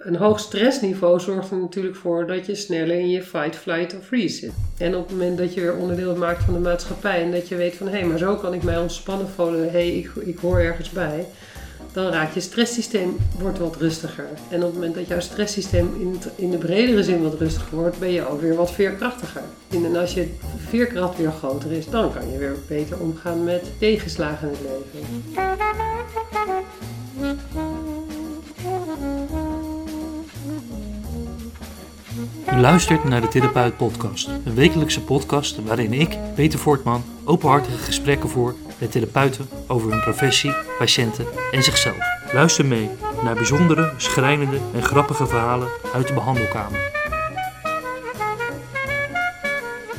Een hoog stressniveau zorgt er natuurlijk voor dat je sneller in je fight, flight of freeze zit. En op het moment dat je weer onderdeel maakt van de maatschappij en dat je weet van hé, hey, maar zo kan ik mij ontspannen voelen, hé, hey, ik, ik hoor ergens bij, dan raakt je stresssysteem wordt wat rustiger. En op het moment dat jouw stresssysteem in, in de bredere zin wat rustiger wordt, ben je ook weer wat veerkrachtiger. En als je veerkracht weer groter is, dan kan je weer beter omgaan met tegenslagen in het leven. U luistert naar de Therapeut Podcast, een wekelijkse podcast waarin ik, Peter Voortman, openhartige gesprekken voer met therapeuten over hun professie, patiënten en zichzelf. Luister mee naar bijzondere, schrijnende en grappige verhalen uit de behandelkamer.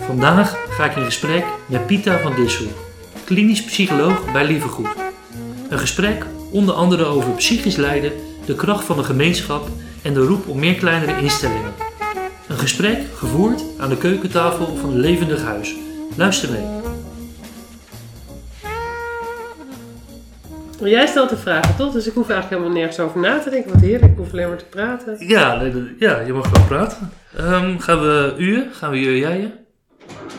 Vandaag ga ik in gesprek met Pita van Dissel, klinisch psycholoog bij Lievegoed. Een gesprek onder andere over psychisch lijden, de kracht van de gemeenschap en de roep om meer kleinere instellingen. Een gesprek gevoerd aan de keukentafel van een levendig huis. Luister mee. Jij stelt de vragen, toch? Dus ik hoef eigenlijk helemaal nergens over na te denken. Wat heerlijk, ik hoef alleen maar te praten. Ja, ja je mag wel praten. Um, gaan we u, gaan we je, jij?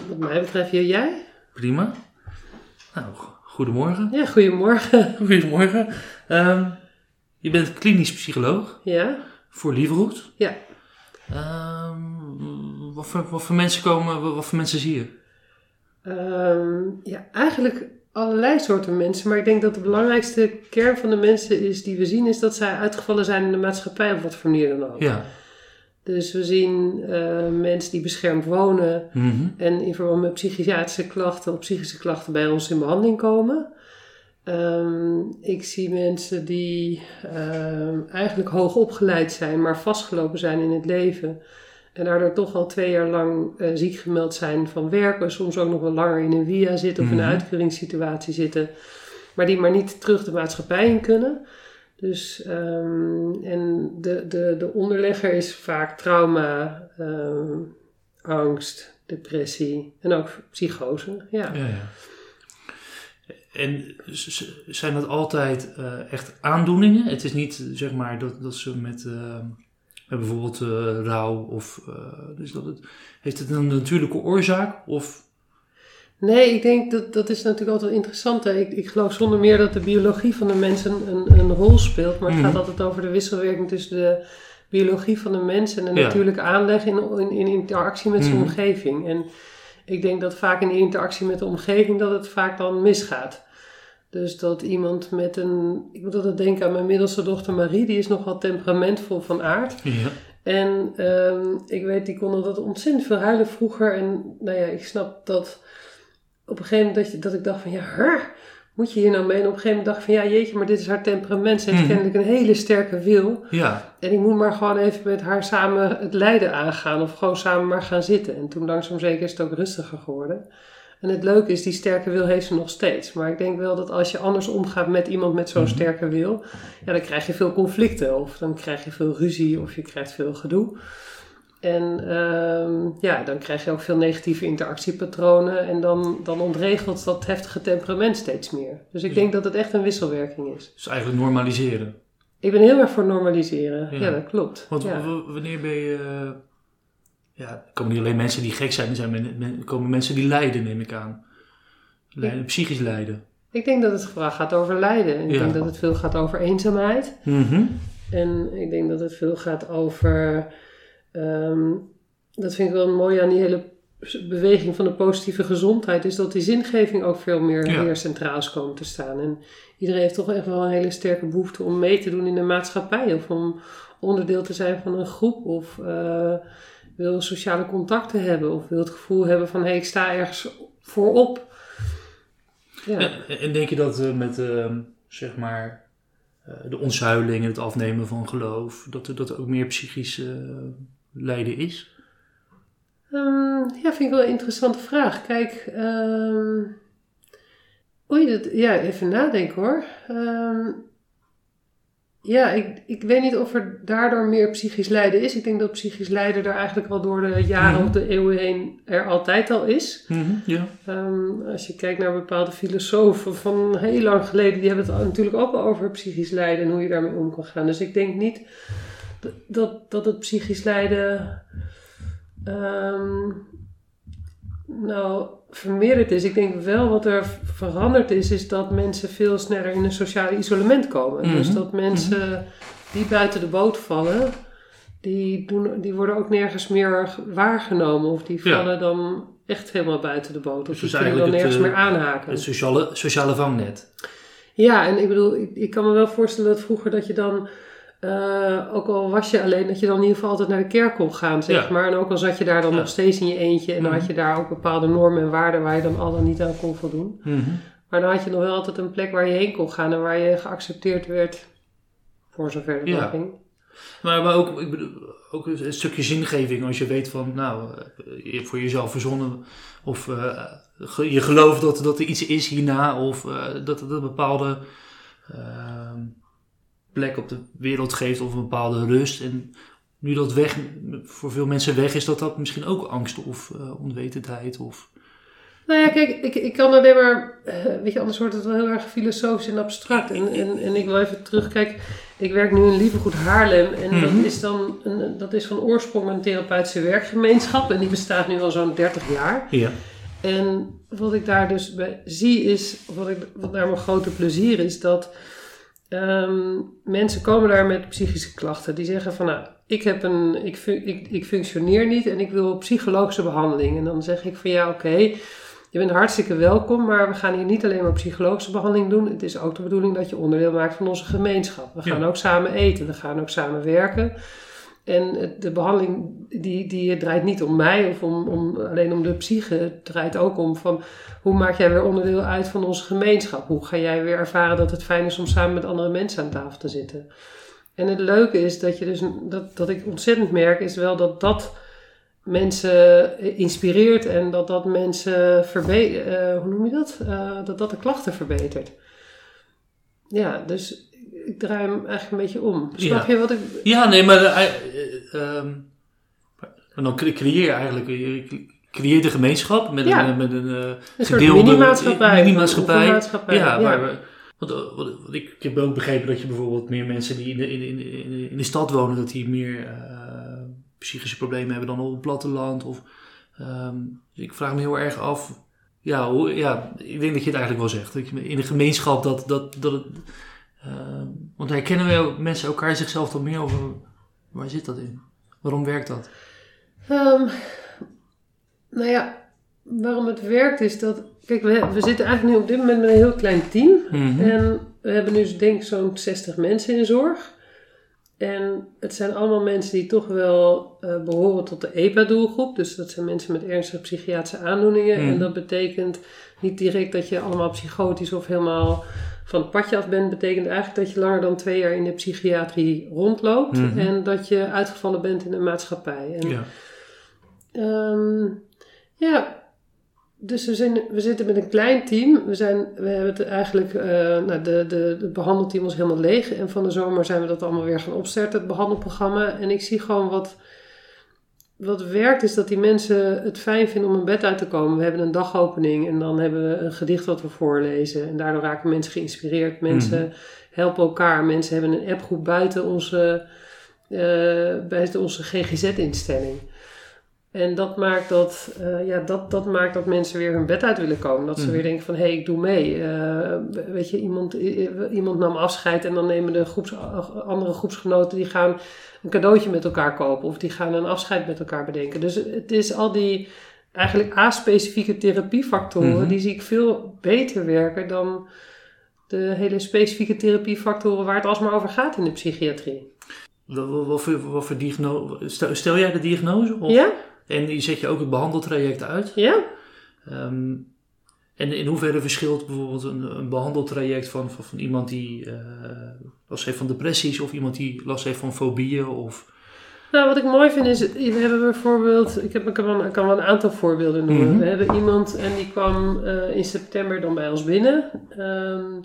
Wat mij betreft je, jij. Prima. Nou, goedemorgen. Ja, goedemorgen. Goedemorgen. Um, je bent klinisch psycholoog. Ja. Voor Lieverhoed. Ja. Um, wat, voor, wat voor mensen komen, wat voor mensen zie je? Um, ja, eigenlijk allerlei soorten mensen. Maar ik denk dat de belangrijkste kern van de mensen is die we zien, is dat zij uitgevallen zijn in de maatschappij op wat voor manier dan ook. Ja. Dus we zien uh, mensen die beschermd wonen Mm en in verband met psychiatrische klachten of psychische klachten bij ons in behandeling komen. Um, ik zie mensen die um, eigenlijk hoog opgeleid zijn, maar vastgelopen zijn in het leven. En daardoor toch al twee jaar lang uh, ziek gemeld zijn van werken. Soms ook nog wel langer in een via zitten of in een Mhm. uitkeringssituatie zitten. Maar die maar niet terug de maatschappij in kunnen. Dus, um, en de, de, de onderlegger is vaak trauma, um, angst, depressie en ook psychose. Ja. Ja, ja. En zijn dat altijd uh, echt aandoeningen? Het is niet zeg maar dat, dat ze met, uh, met bijvoorbeeld uh, rouw of dus dat het, heeft het een natuurlijke oorzaak of Nee, ik denk dat dat is natuurlijk altijd interessant. Hè? Ik, ik geloof zonder meer dat de biologie van de mensen een, een rol speelt. Maar het Mhm. gaat altijd over de wisselwerking tussen de biologie van de mens en de Ja. natuurlijke aanleg in, in, in interactie met zijn Mhm. omgeving. En ik denk dat vaak in de interactie met de omgeving dat het vaak dan misgaat. Dus dat iemand met een. Ik moet altijd denken aan mijn middelste dochter Marie, die is nogal temperamentvol van aard. ja. En ehm, ik weet, die kon altijd ontzettend veel huilen vroeger. En nou ja, ik snap dat op een gegeven moment dat, je, dat ik dacht van ja, moet je hier nou mee? En op een gegeven moment dacht ik van ja, jeetje, maar dit is haar temperament. Ze heeft Mhm. kennelijk een hele sterke wil. ja, En ik moet maar gewoon even met haar samen het lijden aangaan. Of gewoon samen maar gaan zitten. En toen langzaam zeker is het ook rustiger geworden. En het leuke is, die sterke wil heeft ze nog steeds. Maar ik denk wel dat als je anders omgaat met iemand met zo'n Mhm. sterke wil, ja, dan krijg je veel conflicten. Of dan krijg je veel ruzie of je krijgt veel gedoe. En ehm, ja, dan krijg je ook veel negatieve interactiepatronen. En dan, dan ontregelt dat heftige temperament steeds meer. Dus ik Ja. denk dat het echt een wisselwerking is. dus eigenlijk normaliseren. Ik ben heel erg voor normaliseren. Ja, Ja. dat klopt. Want ja. wanneer ben je uh, ja, komen niet alleen mensen die gek zijn, er zijn men, men, komen mensen die lijden, neem ik aan. Lijden, psychisch lijden. Ik denk dat het vooral gaat over lijden. Ik denk dat het veel gaat over eenzaamheid. Mhm. En ik denk dat het veel gaat over. Ehm, dat vind ik wel mooi aan die hele beweging van de positieve gezondheid. Is dat die zingeving ook veel meer Ja. weer centraal is komen te staan. En iedereen heeft toch echt wel een hele sterke behoefte om mee te doen in de maatschappij. Of om onderdeel te zijn van een groep. Of eh, wil sociale contacten hebben. Of wil het gevoel hebben van hé, hey, ik sta ergens voorop. Ja. En, en denk je dat uh, met uh, zeg maar uh, de ontzuiling en het afnemen van geloof, dat er, dat er ook meer psychisch lijden is? Um, ja, vind ik wel een interessante vraag. Kijk, um, oei, dat, ja, even nadenken hoor. Um, ja, ik, ik weet niet of er daardoor meer psychisch lijden is. Ik denk dat psychisch lijden er eigenlijk al door de jaren Mhm. of de eeuwen heen er altijd al is. Ja. Um, als je kijkt naar bepaalde filosofen van heel lang geleden, die hebben het natuurlijk ook al over psychisch lijden en hoe je daarmee om kan gaan. Dus ik denk niet dat, dat het psychisch lijden ehm, nou vermeerderd is. Ik denk wel wat er veranderd is, is dat mensen veel sneller in een sociale isolement komen. Mhm. Dus dat mensen die buiten de boot vallen, die, doen, die worden ook nergens meer waargenomen. Of die Ja. vallen dan echt helemaal buiten de boot. Of Dus die dus kunnen dan nergens het, meer eh, aanhaken. Het sociale, sociale vangnet. Ja, en ik bedoel, ik, ik kan me wel voorstellen dat vroeger dat je dan, eh, ook al was je alleen, dat je dan in ieder geval altijd naar de kerk kon gaan, zeg Ja. maar. En ook al zat je daar dan Ja. nog steeds in je eentje en dan Mhm. had je daar ook bepaalde normen en waarden waar je dan al dan niet aan kon voldoen. Mhm. Maar dan had je nog wel altijd een plek waar je heen kon gaan en waar je geaccepteerd werd, voor zover Ja. nog ging. Maar, maar ook, ik bedoel, ook een stukje zingeving als je weet van, nou, eh, je hebt voor jezelf verzonnen of eh, je gelooft dat, dat er iets is hierna of dat een bepaalde ehm, plek op de wereld geeft of een bepaalde rust. En nu dat weg, voor veel mensen weg is, dat dat misschien ook angst of eh, onwetendheid of... Nou ja, kijk, ik, ik kan alleen maar, eh, weet je, anders wordt het wel heel erg filosofisch en abstract. En, en, en ik wil even terugkijken. Ik werk nu in Lievegoed Haarlem en Mhm. dat is dan, een, dat is van oorsprong een therapeutische werkgemeenschap en die bestaat nu al zo'n 30 jaar. Ja. En wat ik daar dus bij zie is, wat, ik, wat daar mijn grote plezier is, dat ehm, mensen komen daar met psychische klachten. Die zeggen van, nou, ik, heb een, ik, ik, ik functioneer niet en ik wil psychologische behandeling. En dan zeg ik van, ja, oké, je bent hartstikke welkom, maar we gaan hier niet alleen maar psychologische behandeling doen. Het is ook de bedoeling dat je onderdeel maakt van onze gemeenschap. We gaan Ja. ook samen eten, we gaan ook samen werken. En de behandeling die, die draait niet om mij of om, om, alleen om de psyche. Het draait ook om van hoe maak jij weer onderdeel uit van onze gemeenschap? Hoe ga jij weer ervaren dat het fijn is om samen met andere mensen aan tafel te zitten? En het leuke is dat, je dus, dat, dat ik ontzettend merk, is wel dat dat mensen inspireert en dat dat mensen verbetert. hoe noem je dat? Eh, dat dat de klachten verbetert. Ja, dus ik draai hem eigenlijk een beetje om. Snap Ja. je wat ik. Ja, nee, maar eh, eh, ehm, dan cre- creëer je eigenlijk je creëert een gemeenschap met Ja. een, met een eh, Een gedeelde mini-maatschappij. mini-maatschappij. Oefenmaatschappij, Ja, ja. waar we, want, eh, wat, wat ik, ik heb ook begrepen dat je bijvoorbeeld meer mensen die in de, in, de- in, de- in, de- in de stad wonen, dat die meer eh, psychische problemen hebben dan op het platteland. Of, ehm, dus ik vraag me heel erg af. Ja, hoe, ja, ik denk dat je het eigenlijk wel zegt. Dat je in de gemeenschap dat, dat, dat het. Ehm, want herkennen we mensen elkaar zichzelf dan meer over. Waar zit dat in? Waarom werkt dat? Ehm, nou ja, waarom het werkt is dat. Kijk, we, we zitten eigenlijk nu op dit moment met een heel klein team. Mhm. En we hebben nu denk ik zo'n 60 mensen in zorg. En het zijn allemaal mensen die toch wel eh, behoren tot de EPA-doelgroep. Dus dat zijn mensen met ernstige psychiatrische aandoeningen. Mhm. En dat betekent niet direct dat je allemaal psychotisch of helemaal van het padje af bent. betekent eigenlijk dat je langer dan twee jaar in de psychiatrie rondloopt. Mhm. En dat je uitgevallen bent in de maatschappij. En Ja. Ehm, ja, dus we, zijn, we zitten met een klein team. We, zijn, we hebben het eigenlijk, eh nou, de, de, het behandelteam was helemaal leeg. En van de zomer zijn we dat allemaal weer gaan opstarten, het behandelprogramma. En ik zie gewoon wat, wat werkt, is dat die mensen het fijn vinden om een bed uit te komen. We hebben een dagopening en dan hebben we een gedicht wat we voorlezen. En daardoor raken mensen geïnspireerd. Mensen helpen elkaar. Mensen hebben een appgroep buiten onze, eh, buiten onze GGZ-instelling. En dat maakt dat, eh, ja, dat, dat maakt dat mensen weer hun bed uit willen komen. Dat ze Mhm. weer denken van, hé, hey, ik doe mee. Eh, weet je, iemand, iemand nam afscheid en dan nemen de groeps, andere groepsgenoten... die gaan een cadeautje met elkaar kopen. Of die gaan een afscheid met elkaar bedenken. Dus het is al die eigenlijk a-specifieke therapiefactoren... Mhm. die zie ik veel beter werken dan de hele specifieke therapiefactoren... waar het alsmaar over gaat in de psychiatrie. Wat, wat, wat voor, wat voor diagnose? Stel, stel jij de diagnose? Of, Ja? En die zet je ook het behandeltraject uit? Ja? Ehm, en in hoeverre verschilt bijvoorbeeld een, een behandeltraject van, van, van iemand die eh, last heeft van depressies of iemand die last heeft van fobieën? Of, Nou, wat ik mooi vind is, we hebben bijvoorbeeld, ik, heb, ik, kan, wel, ik kan wel een aantal voorbeelden noemen. Mhm. We hebben iemand en die kwam eh, in september dan bij ons binnen. Ehm,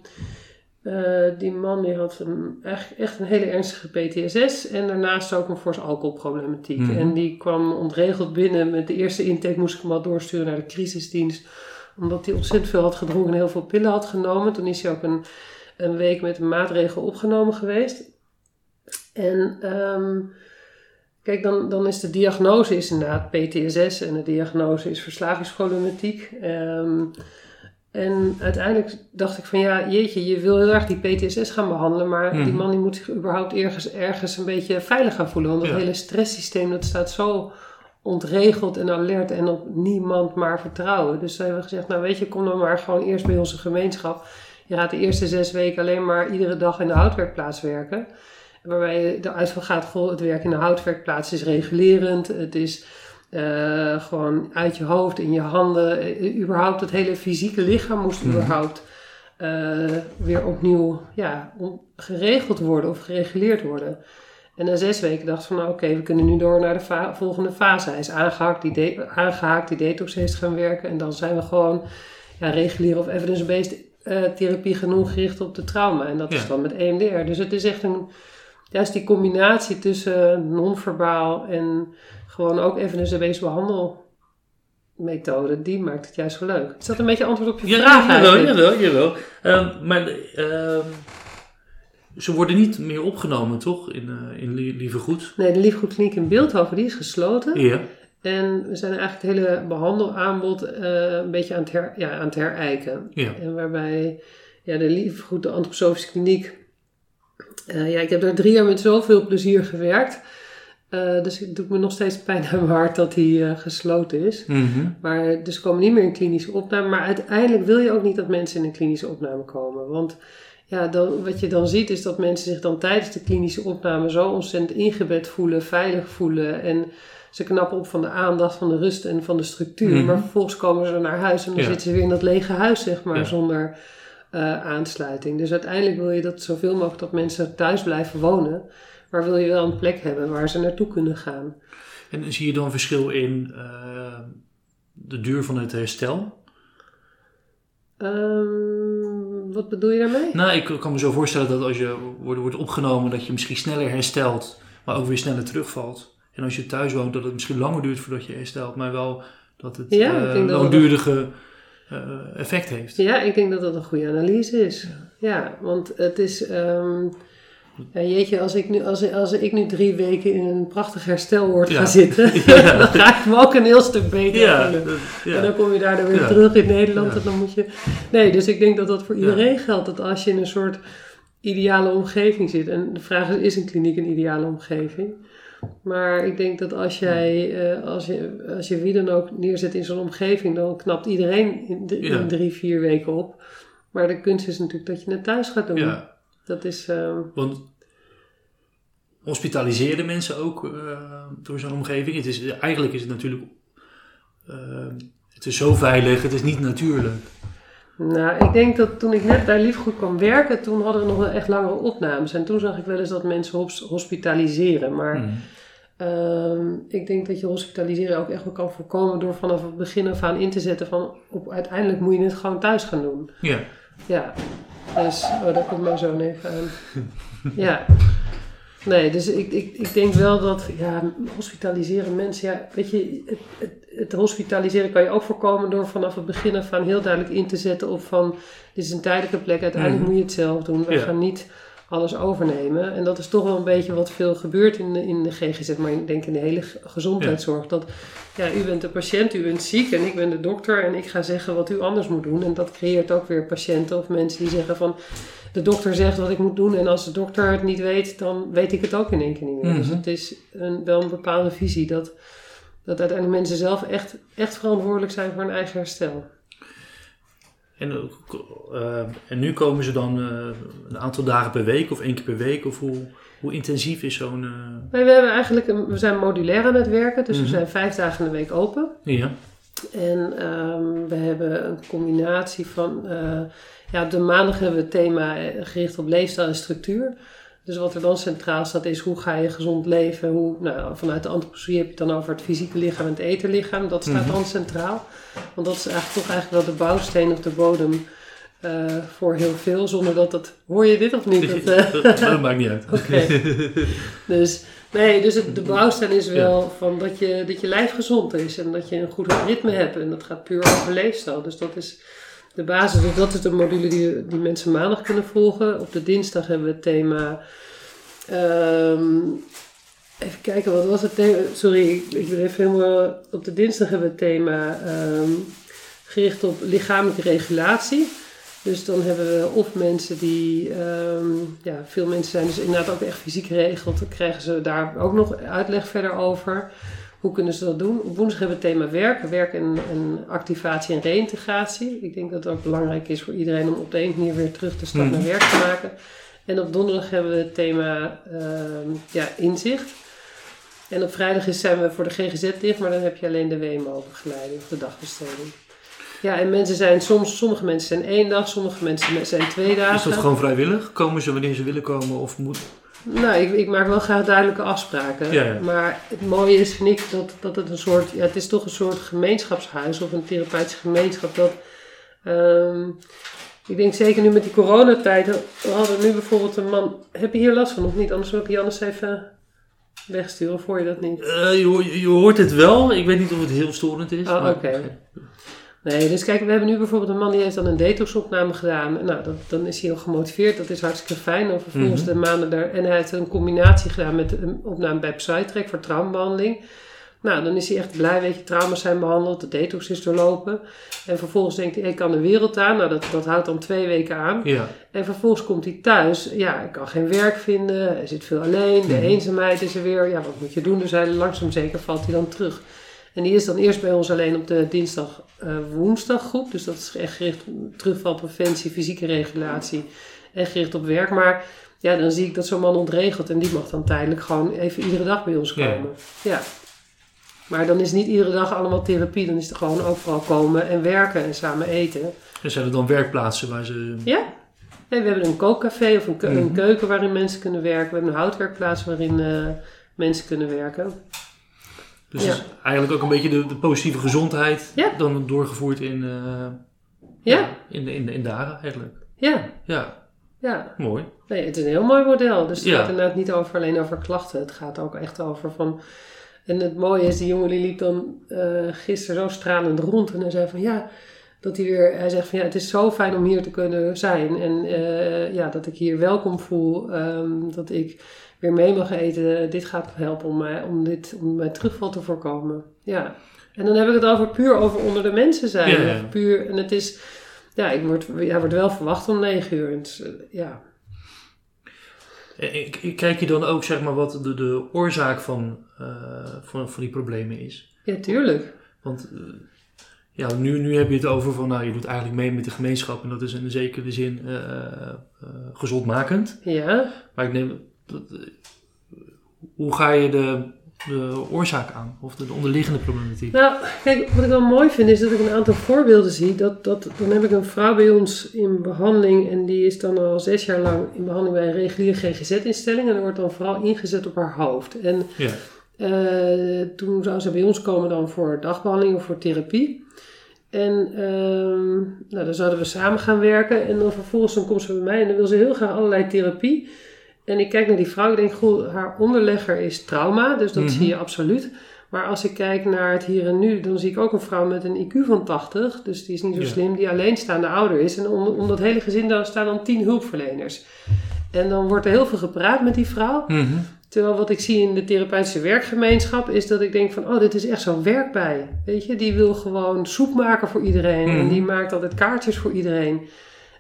eh, die man die had een, echt, echt een hele ernstige PTSS en daarnaast ook een forse alcoholproblematiek. Mhm. En die kwam ontregeld binnen. Met de eerste intake moest ik hem al doorsturen naar de crisisdienst. Omdat hij ontzettend veel had gedronken en heel veel pillen had genomen. Toen is hij ook een, een week met een maatregel opgenomen geweest. En ehm, kijk, dan, dan is de diagnose is inderdaad PTSS en de diagnose is verslavingsproblematiek. Ehm, en uiteindelijk dacht ik van ja, jeetje, je wil heel erg die PTSS gaan behandelen, maar die Mhm. man die moet zich überhaupt ergens, ergens een beetje veilig gaan voelen. Want dat Ja. hele stresssysteem dat staat zo ontregeld en alert en op niemand maar vertrouwen. Dus we hebben gezegd, nou weet je, kom dan maar gewoon eerst bij onze gemeenschap. Je gaat de eerste zes weken alleen maar iedere dag in de houtwerkplaats werken. Waarbij je eruit van gaat, goh, het werk in de houtwerkplaats is regulerend. Het is eh, gewoon uit je hoofd, in je handen. Eh, überhaupt het hele fysieke lichaam moest Mhm. überhaupt eh, weer opnieuw ja, om- geregeld worden of gereguleerd worden. En na zes weken dacht ik van, nou oké, we kunnen nu door naar de volgende fase. Hij is aangehaakt, die, de- aangehaakt, die detox heeft gaan werken. En dan zijn we gewoon ja, reguliere of evidence-based therapie genoeg gericht op de trauma. En dat Ja. is dan met EMDR. Dus het is echt een, juist die combinatie tussen non-verbaal en gewoon ook evidence-based behandelmethode, die maakt het juist zo leuk. Is dat een beetje antwoord op je Ja, vraag jawel, jawel, jawel. Ehm, maar ehm, ze worden niet meer opgenomen, toch? In, eh in Lie- Lieve Goed. Nee, de Liefgoedkliniek in Beeldhoven, die is gesloten. Ja. En we zijn eigenlijk het hele behandelaanbod eh, een beetje aan het, her, ja, aan het herijken. Ja. En waarbij ja, de Liefgoed, de antroposofische kliniek... eh, ja, ik heb daar drie jaar met zoveel plezier gewerkt. Eh, dus het doet me nog steeds pijn aan mijn hart dat die eh, gesloten is. Mhm. Maar dus komen niet meer in klinische opname. Maar uiteindelijk wil je ook niet dat mensen in een klinische opname komen. Want ja, dan, wat je dan ziet is dat mensen zich dan tijdens de klinische opname zo ontzettend ingebed voelen, veilig voelen. En ze knappen op van de aandacht, van de rust en van de structuur. Mhm. Maar vervolgens komen ze naar huis en dan Ja. zitten ze weer in dat lege huis, zeg maar, Ja. zonder eh, aansluiting. Dus uiteindelijk wil je dat zoveel mogelijk dat mensen thuis blijven wonen. Maar wil je wel een plek hebben waar ze naartoe kunnen gaan. En zie je dan verschil in eh, de duur van het herstel? Ehm, wat bedoel je daarmee? Nou, ik kan me zo voorstellen dat als je wordt, wordt opgenomen, dat je misschien sneller herstelt, maar ook weer sneller terugvalt. En als je thuis woont, dat het misschien langer duurt voordat je herstelt, maar wel dat het Ja, eh, dat eh, effect heeft. Ja, ik denk dat dat een goede analyse is. Ja, want het is. ja, jeetje, als ik, nu, als, als ik nu drie weken in een prachtig herstelwoord Ja. ga zitten, Ja. dan ga ik me ook een heel stuk beter Ja, voelen. En dan kom je daardoor weer terug in Nederland en dan moet je... Nee, dus ik denk dat dat voor iedereen geldt. Dat als je in een soort ideale omgeving zit. En de vraag is, is een kliniek een ideale omgeving? Maar ik denk dat als jij, eh, als je, als je wie dan ook neerzet in zo'n omgeving, dan knapt iedereen in, d- Ja. in drie, vier weken op. Maar de kunst is natuurlijk dat je het thuis gaat doen. ja, Dat is, ehm, want hospitaliseren mensen ook eh, door zo'n omgeving? Het is, eigenlijk is het natuurlijk, eh, het is zo veilig, het is niet natuurlijk. Nou, ik denk dat toen ik net bij Liefgoed kwam werken, toen hadden we nog wel echt langere opnames. En toen zag ik wel eens dat mensen hos- hospitaliseren. Maar Mhm. Ehm, ik denk dat je hospitaliseren ook echt wel kan voorkomen door vanaf het begin af aan in te zetten van op, uiteindelijk moet je het gewoon thuis gaan doen. Ja, Ja, dus, oh, daar komt mijn zoon even aan. Ja. Nee, dus ik, ik, ik denk wel dat, ja, hospitaliseren mensen, ja, weet je, het, het, het hospitaliseren kan je ook voorkomen door vanaf het begin af aan heel duidelijk in te zetten op van, dit is een tijdelijke plek, uiteindelijk Mhm. moet je het zelf doen. We Ja. gaan niet alles overnemen. En dat is toch wel een beetje wat veel gebeurt in de, in de GGZ, maar ik denk in de hele ge- gezondheidszorg. Dat, ja, u bent de patiënt, u bent ziek en ik ben de dokter en ik ga zeggen wat u anders moet doen. En dat creëert ook weer patiënten of mensen die zeggen van, de dokter zegt wat ik moet doen en als de dokter het niet weet, dan weet ik het ook in één keer niet meer. Dus Mhm. het is een, wel een bepaalde visie dat, dat uiteindelijk mensen zelf echt, echt verantwoordelijk zijn voor hun eigen herstel. En, eh, en nu komen ze dan eh, een aantal dagen per week of één keer per week? Of hoe, hoe intensief is zo'n... eh, Nee, we, hebben eigenlijk een, we zijn modulair aan het werken, dus Mhm. we zijn vijf dagen in de week open. ja, En ehm, we hebben een combinatie van. eh, ja, op de maandag hebben we het thema eh, gericht op leefstijl en structuur. Dus wat er dan centraal staat is hoe ga je gezond leven. Hoe, nou, vanuit de antroposofie heb je het dan over het fysieke lichaam en het etenlichaam. Dat staat Mhm. dan centraal. Want dat is eigenlijk toch eigenlijk wel de bouwsteen of de bodem eh, voor heel veel. Zonder dat het... Hoor je dit of niet? Dat, dat, dat maakt niet uit. Oké. Dus, nee, dus het, de bouwsteen is wel van dat je, dat je lijf gezond is en dat je een goed ritme hebt. En dat gaat puur over leefstijl. Dus dat is de basis. Dus dat is de module die, die mensen maandag kunnen volgen. Op de dinsdag hebben we het thema Ehm, even kijken, wat was het thema? Sorry, ik, ik ben even helemaal... Op de dinsdag hebben we het thema ehm, gericht op lichamelijke regulatie. Dus dan hebben we of mensen die, ehm, ja, veel mensen zijn dus inderdaad ook echt fysiek geregeld. Dan krijgen ze daar ook nog uitleg verder over. Hoe kunnen ze dat doen? Op woensdag hebben we het thema werk. Werk en, en activatie en reïntegratie. Ik denk dat het ook belangrijk is voor iedereen om op de een manier weer terug de stap Mhm. naar werk te maken. En op donderdag hebben we het thema ehm, ja, inzicht. En op vrijdag is, zijn we voor de GGZ dicht, maar dan heb je alleen de WMO-begeleiding of de dagbesteding. Ja, en mensen zijn soms, sommige mensen zijn één dag, sommige mensen zijn twee dagen. Is dat gewoon vrijwillig? Komen ze wanneer ze willen komen? Of moet... Nou, ik, ik maak wel graag duidelijke afspraken. Ja, ja. Maar het mooie is, vind ik, dat, dat het een soort... Ja, het is toch een soort gemeenschapshuis of een therapeutische gemeenschap. Dat, ehm, ik denk zeker nu met die coronatijd. We hadden nu bijvoorbeeld een man... Heb je hier last van of niet? Anders wil ik Jannes even wegsturen. Of hoor je dat niet? Eh, je, je hoort het wel. Ik weet niet of het heel storend is. Oh, oké. Nee, dus kijk, we hebben nu bijvoorbeeld een man die heeft dan een detoxopname gedaan. Nou, dat, dan is hij heel gemotiveerd. Dat is hartstikke fijn. Dan vervolgens Mhm. de maanden daar. En hij heeft een combinatie gedaan met een opname bij Psytrek voor traumabehandeling. Nou, dan is hij echt blij, weet je, trauma's zijn behandeld, de detox is doorlopen. En vervolgens denkt hij, ik kan de wereld aan. Nou, dat, dat houdt dan twee weken aan. Ja. En vervolgens komt hij thuis. Ja, ik kan geen werk vinden. Hij zit veel alleen. De Mhm. eenzaamheid is er weer. Ja, wat moet je doen? Dus hij langzaam zeker valt hij dan terug. En die is dan eerst bij ons alleen op de dinsdag, eh. Dus dat is echt gericht op terugvalpreventie, fysieke regulatie en gericht op werk. Maar ja, dan zie ik dat zo'n man ontregelt en die mag dan tijdelijk gewoon even iedere dag bij ons komen. Ja. Maar dan is niet iedere dag allemaal therapie. Dan is het gewoon ook vooral komen en werken en samen eten. En zijn er dan werkplaatsen waar ze... Ja. Nee, we hebben een kookcafé of een Mhm. keuken waarin mensen kunnen werken. We hebben een houtwerkplaats waarin eh, mensen kunnen werken. Dus Ja. eigenlijk ook een beetje de, de positieve gezondheid Ja. dan doorgevoerd in, eh, Ja. in, in, in dagen eigenlijk. Ja, Ja, ja. mooi. Nee, het is een heel mooi model. Dus het gaat inderdaad niet over, alleen over klachten. Het gaat ook echt over van... En het mooie is, die jongen die liep dan eh, gisteren zo stralend rond. En hij zei van ja, dat hij weer... Hij zegt van ja, het is zo fijn om hier te kunnen zijn. En eh, ja, dat ik hier welkom voel. ehm, dat ik weer mee mag eten. Dit gaat helpen om, mij, om, dit, om mijn terugval te voorkomen. Ja. En dan heb ik het over puur over onder de mensen zijn. Ja, Puur, en het is... Ja, ik word, ja, wordt wel verwacht om negen uur. En het is, eh, ja, ik- Kijk je dan ook zeg maar wat de, de oorzaak van, eh, van, van die problemen is? ja, tuurlijk. Want eh, ja, nu, nu heb je het over van, nou, je doet eigenlijk mee met de gemeenschap en dat is in een zekere zin eh, eh, gezondmakend. Ja. Maar ik neem, dat, eh, hoe ga je de, de oorzaak aan? Of de, de onderliggende problematiek? Nou, kijk, wat ik wel mooi vind is dat ik een aantal voorbeelden zie. Dat, dat, dan heb ik een vrouw bij ons in behandeling en die is dan al zes jaar lang in behandeling bij een reguliere GGZ-instelling. En er wordt dan vooral ingezet op haar hoofd. En Ja. eh, toen zou ze bij ons komen dan voor dagbehandeling of voor therapie. En ehm, nou, dan zouden we samen gaan werken. En dan vervolgens dan komt ze bij mij en dan wil ze heel graag allerlei therapie. En ik kijk naar die vrouw, ik denk, goh, haar onderlegger is trauma, dus dat Mhm. zie je absoluut. Maar als ik kijk naar het hier en nu, dan zie ik ook een vrouw met een IQ van 80, dus die is niet zo Ja. slim, die alleenstaande ouder is. En om, om dat hele gezin daar staan dan 10 hulpverleners. En dan wordt er heel veel gepraat met die vrouw. Mhm. Terwijl wat ik zie in de therapeutische werkgemeenschap is dat ik denk van, oh, dit is echt zo'n werk bij. Weet je, die wil gewoon soep maken voor iedereen en Mhm. die maakt altijd kaartjes voor iedereen.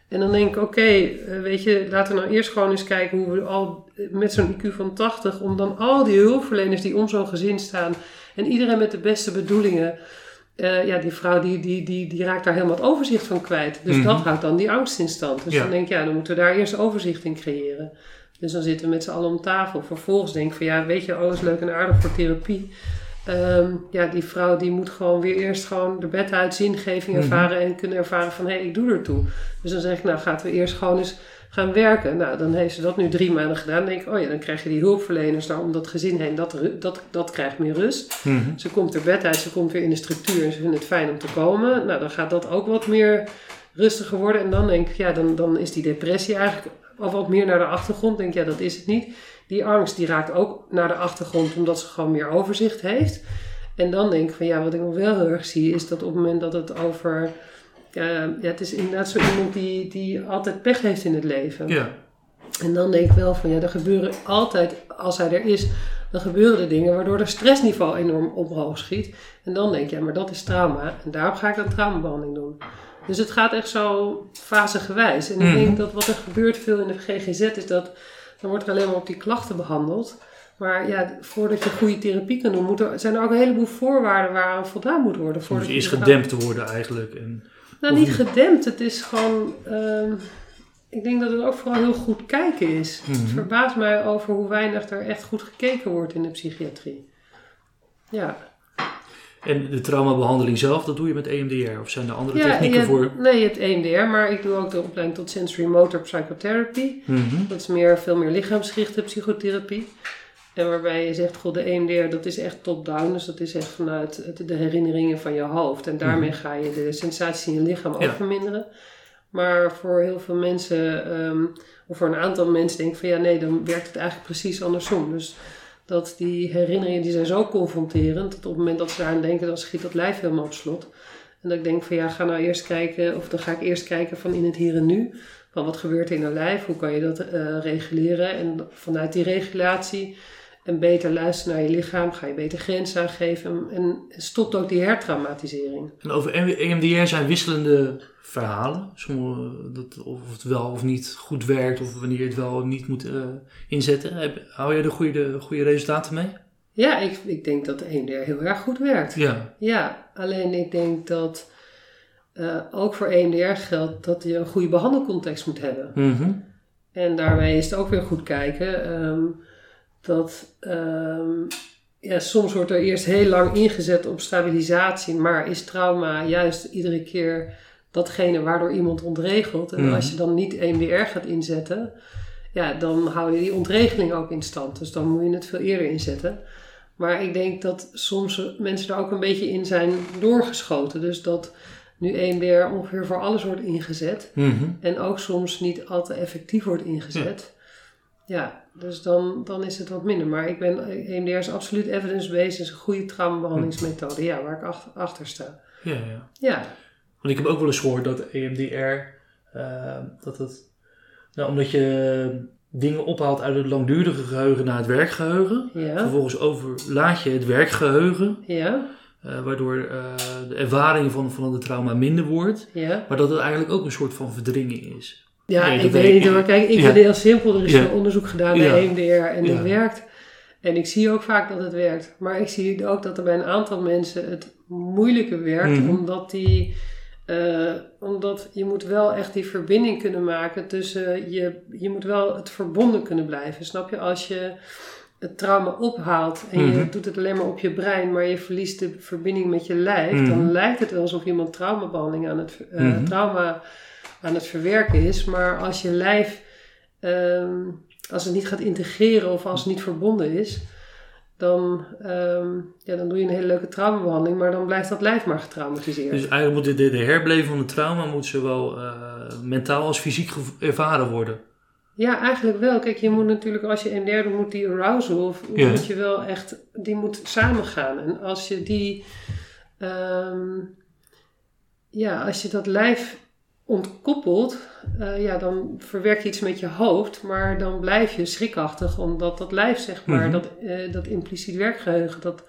En dan denk ik, oké, eh, weet je, laten we nou eerst gewoon eens kijken hoe we al met zo'n IQ van 80, om dan al die hulpverleners die om zo'n gezin staan en iedereen met de beste bedoelingen, eh, ja, die vrouw die, die, die, die raakt daar helemaal het overzicht van kwijt. Dus Mhm. dat houdt dan die angst in stand. Dus Ja. dan denk ik, ja, dan moeten we daar eerst overzicht in creëren. Dus dan zitten we met z'n allen om tafel. Vervolgens denk ik van ja, weet je, alles leuk en aardig voor therapie. Ehm, ja, die vrouw die moet gewoon weer eerst gewoon de bed uit zingeving Mhm. ervaren en kunnen ervaren van hé, hey, ik doe ertoe. Dus dan zeg ik, nou gaat we eerst gewoon eens gaan werken. Nou, dan heeft ze dat nu drie maanden gedaan. Dan denk ik, oh ja, dan krijg je die hulpverleners daar om dat gezin heen. Dat, dat, dat krijgt meer rust. Mhm. Ze komt er bed uit, ze komt weer in de structuur en ze vindt het fijn om te komen. Nou, dan gaat dat ook wat meer rustiger worden. En dan denk ik, ja, dan, dan is die depressie eigenlijk al wat meer naar de achtergrond. Denk ja, dat is het niet. Die angst die raakt ook naar de achtergrond omdat ze gewoon meer overzicht heeft. En dan denk ik van ja, wat ik nog wel heel erg zie is dat op het moment dat het over. eh, ja, het is inderdaad zo iemand die, die altijd pech heeft in het leven. Ja. En dan denk ik wel van ja, er gebeuren altijd, als hij er is, dan gebeuren er dingen waardoor het stressniveau enorm omhoog schiet. En dan denk je, ja, maar dat is trauma. En daarom ga ik dan traumabehandeling doen. Dus het gaat echt zo fasegewijs. En ik Mhm. denk dat wat er gebeurt veel in de GGZ is dat dan wordt er alleen maar op die klachten behandeld. Maar ja, voordat je goede therapie kan doen, moet er, zijn er ook een heleboel voorwaarden waaraan voldaan moet worden. Moet Voordat je je eerst gedempt te worden eigenlijk. En, Nou, niet? gedempt. Het is gewoon. ehm, ik denk dat het ook vooral heel goed kijken is. Het Mhm. verbaast mij over hoe weinig er echt goed gekeken wordt in de psychiatrie. Ja. En de traumabehandeling zelf, dat doe je met EMDR? Of zijn er andere ja technieken voor? Nee, je hebt EMDR, maar ik doe ook de opleiding tot Sensory Motor Psychotherapy. Mhm. Dat is meer, veel meer lichaamsgerichte psychotherapie. En waarbij je zegt, goh, de EMDR dat is echt top-down. Dus dat is echt vanuit het- de herinneringen van je hoofd. En daarmee ga je de sensatie in je lichaam ook Ja. verminderen. Maar voor heel veel mensen, ehm, of voor een aantal mensen denk ik van ja, nee, dan werkt het eigenlijk precies andersom. Dus dat die herinneringen, die zijn zo confronterend, dat op het moment dat ze daaraan denken, dan schiet dat lijf helemaal op slot. En dat ik denk van ja, ga nou eerst kijken, of dan ga ik eerst kijken van in het hier en nu. Van wat gebeurt er in een lijf, hoe kan je dat eh, reguleren? En vanuit die regulatie en beter luisteren naar je lichaam, ga je beter grenzen aangeven. En stopt ook die hertraumatisering. En over EMDR zijn wisselende verhalen. Sommige, dat, of het wel of niet goed werkt, of wanneer je het wel of niet moet eh, inzetten. Heb- Hou je er goede, goede resultaten mee? Ja, ik, ik denk dat de EMDR heel erg goed werkt. Ja. Ja, alleen ik denk dat eh, ook voor EMDR geldt dat je een goede behandelcontext moet hebben. Mhm. En daarbij is het ook weer goed kijken ehm, dat ehm, ja, soms wordt er eerst heel lang ingezet op stabilisatie, maar is trauma juist iedere keer datgene waardoor iemand ontregelt. En Mhm. als je dan niet EMDR gaat inzetten, ja, dan hou je die ontregeling ook in stand. Dus dan moet je het veel eerder inzetten. Maar ik denk dat soms mensen er ook een beetje in zijn doorgeschoten. Dus dat nu EMDR ongeveer voor alles wordt ingezet. Mhm. En ook soms niet al te effectief wordt ingezet. Ja, dus dan, dan is het wat minder. Maar ik ben, EMDR is absoluut evidence-based. is een goede traumabehandelingsmethode. Ja, waar ik achter, achter sta. Ja, ja. Ja, Want ik heb ook wel eens gehoord dat EMDR, eh, dat het, nou, omdat je dingen ophaalt uit het langdurige geheugen naar het werkgeheugen. ja, Vervolgens overlaat je het werkgeheugen, ja, eh, waardoor eh, de ervaring van, van de trauma minder wordt. ja. Maar dat het eigenlijk ook een soort van verdringing is. Ja, Nee, ik dat weet niet hoor. Kijk, ik Ja. vind het heel simpel. Er is veel onderzoek gedaan naar. EMDR en het werkt. En ik zie ook vaak dat het werkt. Maar ik zie ook dat er bij een aantal mensen het moeilijker werkt. Mhm. Omdat die... eh, omdat je moet wel echt die verbinding kunnen maken tussen... Je, je moet wel het verbonden kunnen blijven. Snap je? Als je het trauma ophaalt en je Mhm. doet het alleen maar op je brein... maar je verliest de verbinding met je lijf... Mhm. dan lijkt het wel alsof iemand traumabehandeling aan het... Mhm. trauma aan het verwerken is. Maar als je lijf, ehm, als het niet gaat integreren of als het niet verbonden is, dan, ehm, ja, dan doe je een hele leuke traumabehandeling, maar dan blijft dat lijf maar getraumatiseerd. Dus eigenlijk moet de, de, herbeleving van de trauma moet zowel eh, mentaal als fysiek ervaren worden. Ja, eigenlijk wel. Kijk, je moet natuurlijk, als je MDR doet, moet die arousal, of Ja. moet je wel echt, die moet samengaan. En als je die, ehm, ja, als je dat lijf ontkoppelt, eh, ja, dan verwerk je iets met je hoofd, maar dan blijf je schrikachtig, omdat dat lijf, zeg maar, Mhm. dat, eh, dat impliciet werkgeheugen, dat,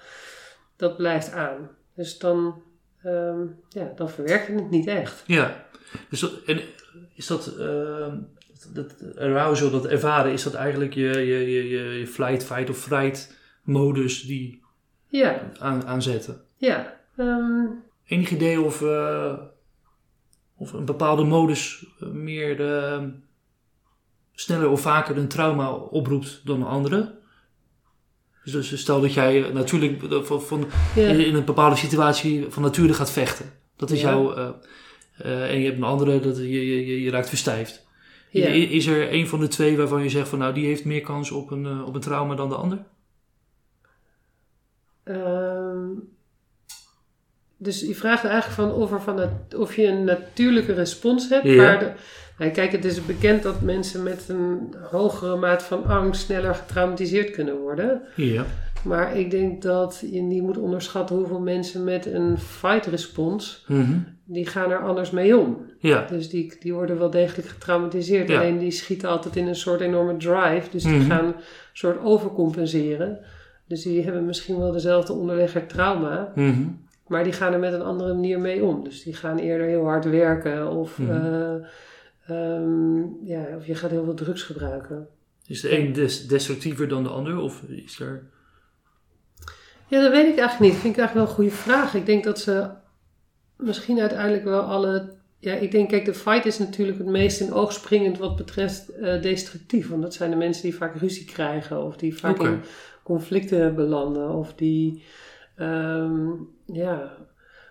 dat blijft aan. Dus dan, ehm, ja, dan verwerk je het niet echt. Ja. Dus dat, en is dat, eh, dat, arousal, dat ervaren, is dat eigenlijk je, je, je, je, je flight, fight of fright modus die Ja, aan, aanzetten? ja. Ehm, Enig idee of, eh, of een bepaalde modus eh, meer eh, sneller of vaker een trauma oproept dan andere? Dus, dus stel dat jij eh, natuurlijk eh, van, van, ja. in een bepaalde situatie van nature gaat vechten. Dat is Ja. jouw... en je hebt een andere, dat je, je, je, raakt verstijfd. Ja. Is er een van de twee waarvan je zegt van nou die heeft meer kans op een, op een trauma dan de ander? Ehm, dus je vraagt eigenlijk van of, er van nat- of je een natuurlijke respons hebt. Ja. De, nou, kijk, het is bekend dat mensen met een hogere maat van angst sneller getraumatiseerd kunnen worden. Ja. Maar ik denk dat je niet moet onderschatten hoeveel mensen met een fight respons Mhm. die gaan er anders mee om. Ja. Dus die, die worden wel degelijk getraumatiseerd. Ja. Alleen die schieten altijd in een soort enorme drive. Dus die Mhm. gaan een soort overcompenseren. Dus die hebben misschien wel dezelfde onderlegger trauma. Mhm. Maar die gaan er met een andere manier mee om. Dus die gaan eerder heel hard werken. Of, Mhm. eh, ehm, ja, of je gaat heel veel drugs gebruiken. Is de een des- destructiever dan de ander? Of is er... Ja, dat weet ik eigenlijk niet. Dat vind ik eigenlijk wel een goede vraag. Ik denk dat ze misschien uiteindelijk wel alle... Ja, ik denk, kijk, de fight is natuurlijk het meest in oog springend wat betreft eh, destructief. Want dat zijn de mensen die vaak ruzie krijgen. Of die vaak in conflicten belanden. Of die, ehm, ja...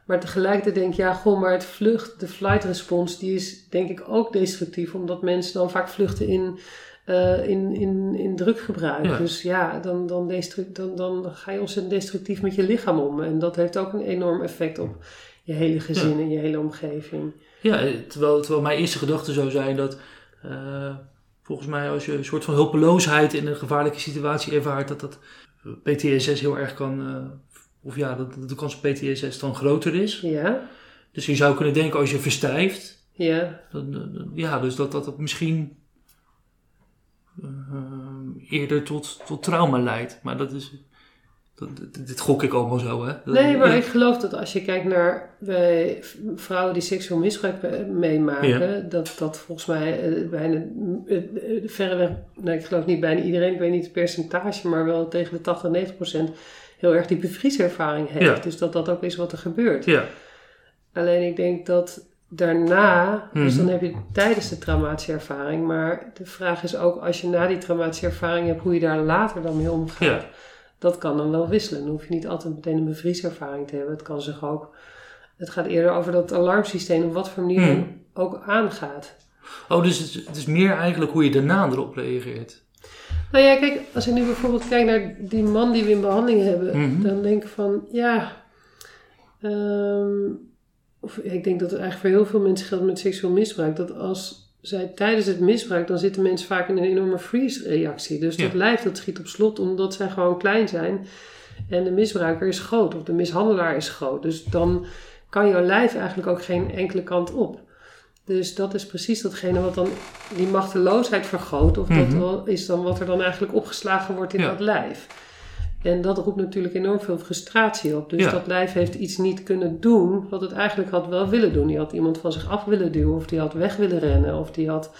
Maar tegelijkertijd denk ik, ja, goh, maar het vlucht, de flight response, die is denk ik ook destructief. Omdat mensen dan vaak vluchten in, eh, in, in, in druggebruik. Ja. Dus ja, dan, dan, dan, dan ga je ontzettend destructief met je lichaam om. En dat heeft ook een enorm effect op je hele gezin en je hele omgeving. Ja, eh, terwijl, terwijl mijn eerste gedachte zou zijn dat... eh, volgens mij als je een soort van hulpeloosheid in een gevaarlijke situatie ervaart... dat dat PTSS heel erg kan... of ja, dat, de kans op PTSS dan groter is. Ja, Dus je zou kunnen denken als je verstijft... ja, Dan, dan- dan- ja, dus dat dat, dat misschien eh, eerder tot, tot trauma leidt. Maar dat is. Dat, dit, gok ik allemaal zo, hè? Dat- Nee, maar ja. ik geloof dat als je kijkt naar bij v- vrouwen die seksueel misbruik meemaken, dat dat volgens mij eh, bijna eh, eh, verreweg, nee, ik geloof niet bijna iedereen, ik weet niet het percentage, maar wel tegen de 80, 90 procent heel erg die bevrieservaring heeft. Ja. Dus dat dat ook is wat er gebeurt. Ja, Alleen ik denk dat daarna, dus Mhm. dan heb je tijdens de traumatische ervaring, maar de vraag is ook als je na die traumatische ervaring hebt, hoe je daar later dan mee omgaat. Ja. Dat kan dan wel wisselen. Dan hoef je niet altijd meteen een bevrieservaring te hebben. Het kan zich ook, het gaat eerder over dat alarmsysteem op wat voor manier Mhm. ook aangaat. Oh, dus het, is- het is meer eigenlijk hoe je daarna erop reageert. Nou ja, kijk, als ik nu bijvoorbeeld kijk naar die man die we in behandeling hebben, Mhm. dan denk ik van, ja, ehm, of ik denk dat het eigenlijk voor heel veel mensen geldt met seksueel misbruik, dat als zij tijdens het misbruik, dan zitten mensen vaak in een enorme freeze-reactie. Dus dat lijf dat schiet op slot omdat zij gewoon klein zijn en de misbruiker is groot of de mishandelaar is groot. Dus dan kan jouw lijf eigenlijk ook geen enkele kant op. Dus dat is precies datgene wat dan die machteloosheid vergroot. Of dat Mhm. is dan wat er dan eigenlijk opgeslagen wordt in Ja. dat lijf. En dat roept natuurlijk enorm veel frustratie op. Dus Ja. dat lijf heeft iets niet kunnen doen wat het eigenlijk had wel willen doen. Die had iemand van zich af willen duwen, of die had weg willen rennen, of die had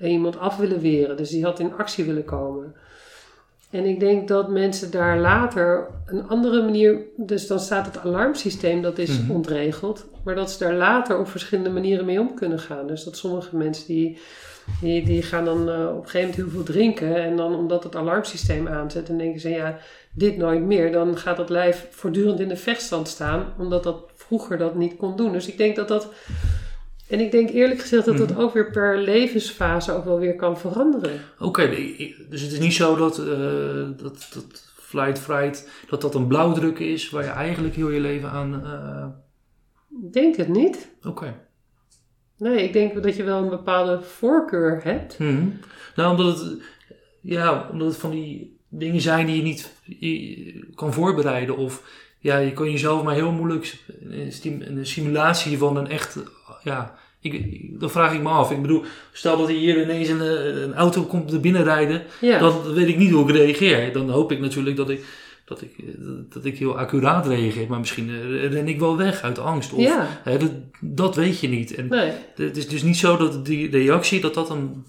iemand af willen weren. Dus die had in actie willen komen. En ik denk dat mensen daar later een andere manier, dus dan staat het alarmsysteem, dat is Mhm. ontregeld, maar dat ze daar later op verschillende manieren mee om kunnen gaan. Dus dat sommige mensen die, die, die gaan dan eh, op een gegeven moment heel veel drinken en dan omdat het alarmsysteem aanzet en denken ze ja, dit nooit meer, dan gaat dat lijf voortdurend in de vechtstand staan, omdat dat vroeger dat niet kon doen. Dus ik denk dat dat, en ik denk eerlijk gezegd dat dat Mhm. ook weer per levensfase ook wel weer kan veranderen. Oké, dus het is niet zo dat, eh, dat, dat flight fright, dat dat een blauwdruk is waar je eigenlijk heel je leven aan... Ik denk het niet. Oké. Nee, ik denk dat je wel een bepaalde voorkeur hebt. Mhm. Nou, omdat het, ja, omdat het van die dingen zijn die je niet kan voorbereiden. Of ja, je kan jezelf maar heel moeilijk een simulatie van een echt, ja, ik, dan vraag ik me af. Ik bedoel, stel dat hier ineens een, eh, een auto komt er binnenrijden, Ja, dan weet ik niet hoe ik reageer. Dan hoop ik natuurlijk dat ik, dat ik, eh, dat ik heel accuraat reageer. Maar misschien eh, ren ik wel weg uit angst. Of, ja. hè, dat, dat weet je niet. En Nee. het is dus niet zo dat die reactie, dat dat, een,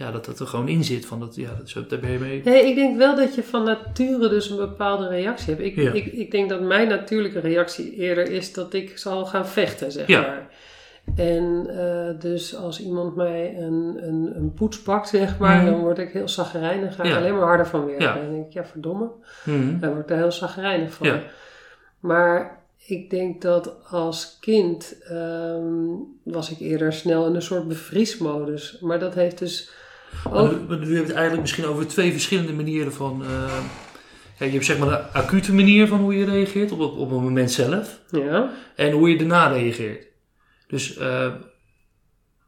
ja, dat, dat er gewoon in zit. Van dat, ja, dat, zo, daar ben je mee. Nee, ik denk wel dat je van nature dus een bepaalde reactie hebt. Ik, Ja. ik, ik denk dat mijn natuurlijke reactie eerder is dat ik zal gaan vechten, zeg Ja. maar. En eh, dus als iemand mij een, een, een poets pakt, zeg maar, Mhm. dan word ik heel zagrijnig. Dan ga ik Ja. alleen maar harder van werken. En dan denk ik, ja, verdomme. Mhm. Daar word ik daar heel zagrijnig van. Ja. Maar ik denk dat als kind ehm, was ik eerder snel in een soort bevriesmodus. Maar dat heeft dus Ook... nu, nu heb je het eigenlijk misschien over twee verschillende manieren van. eh, ja, je hebt zeg maar de acute manier van hoe je reageert op, op, op het moment zelf. Ja, En hoe je daarna reageert. Dus, eh,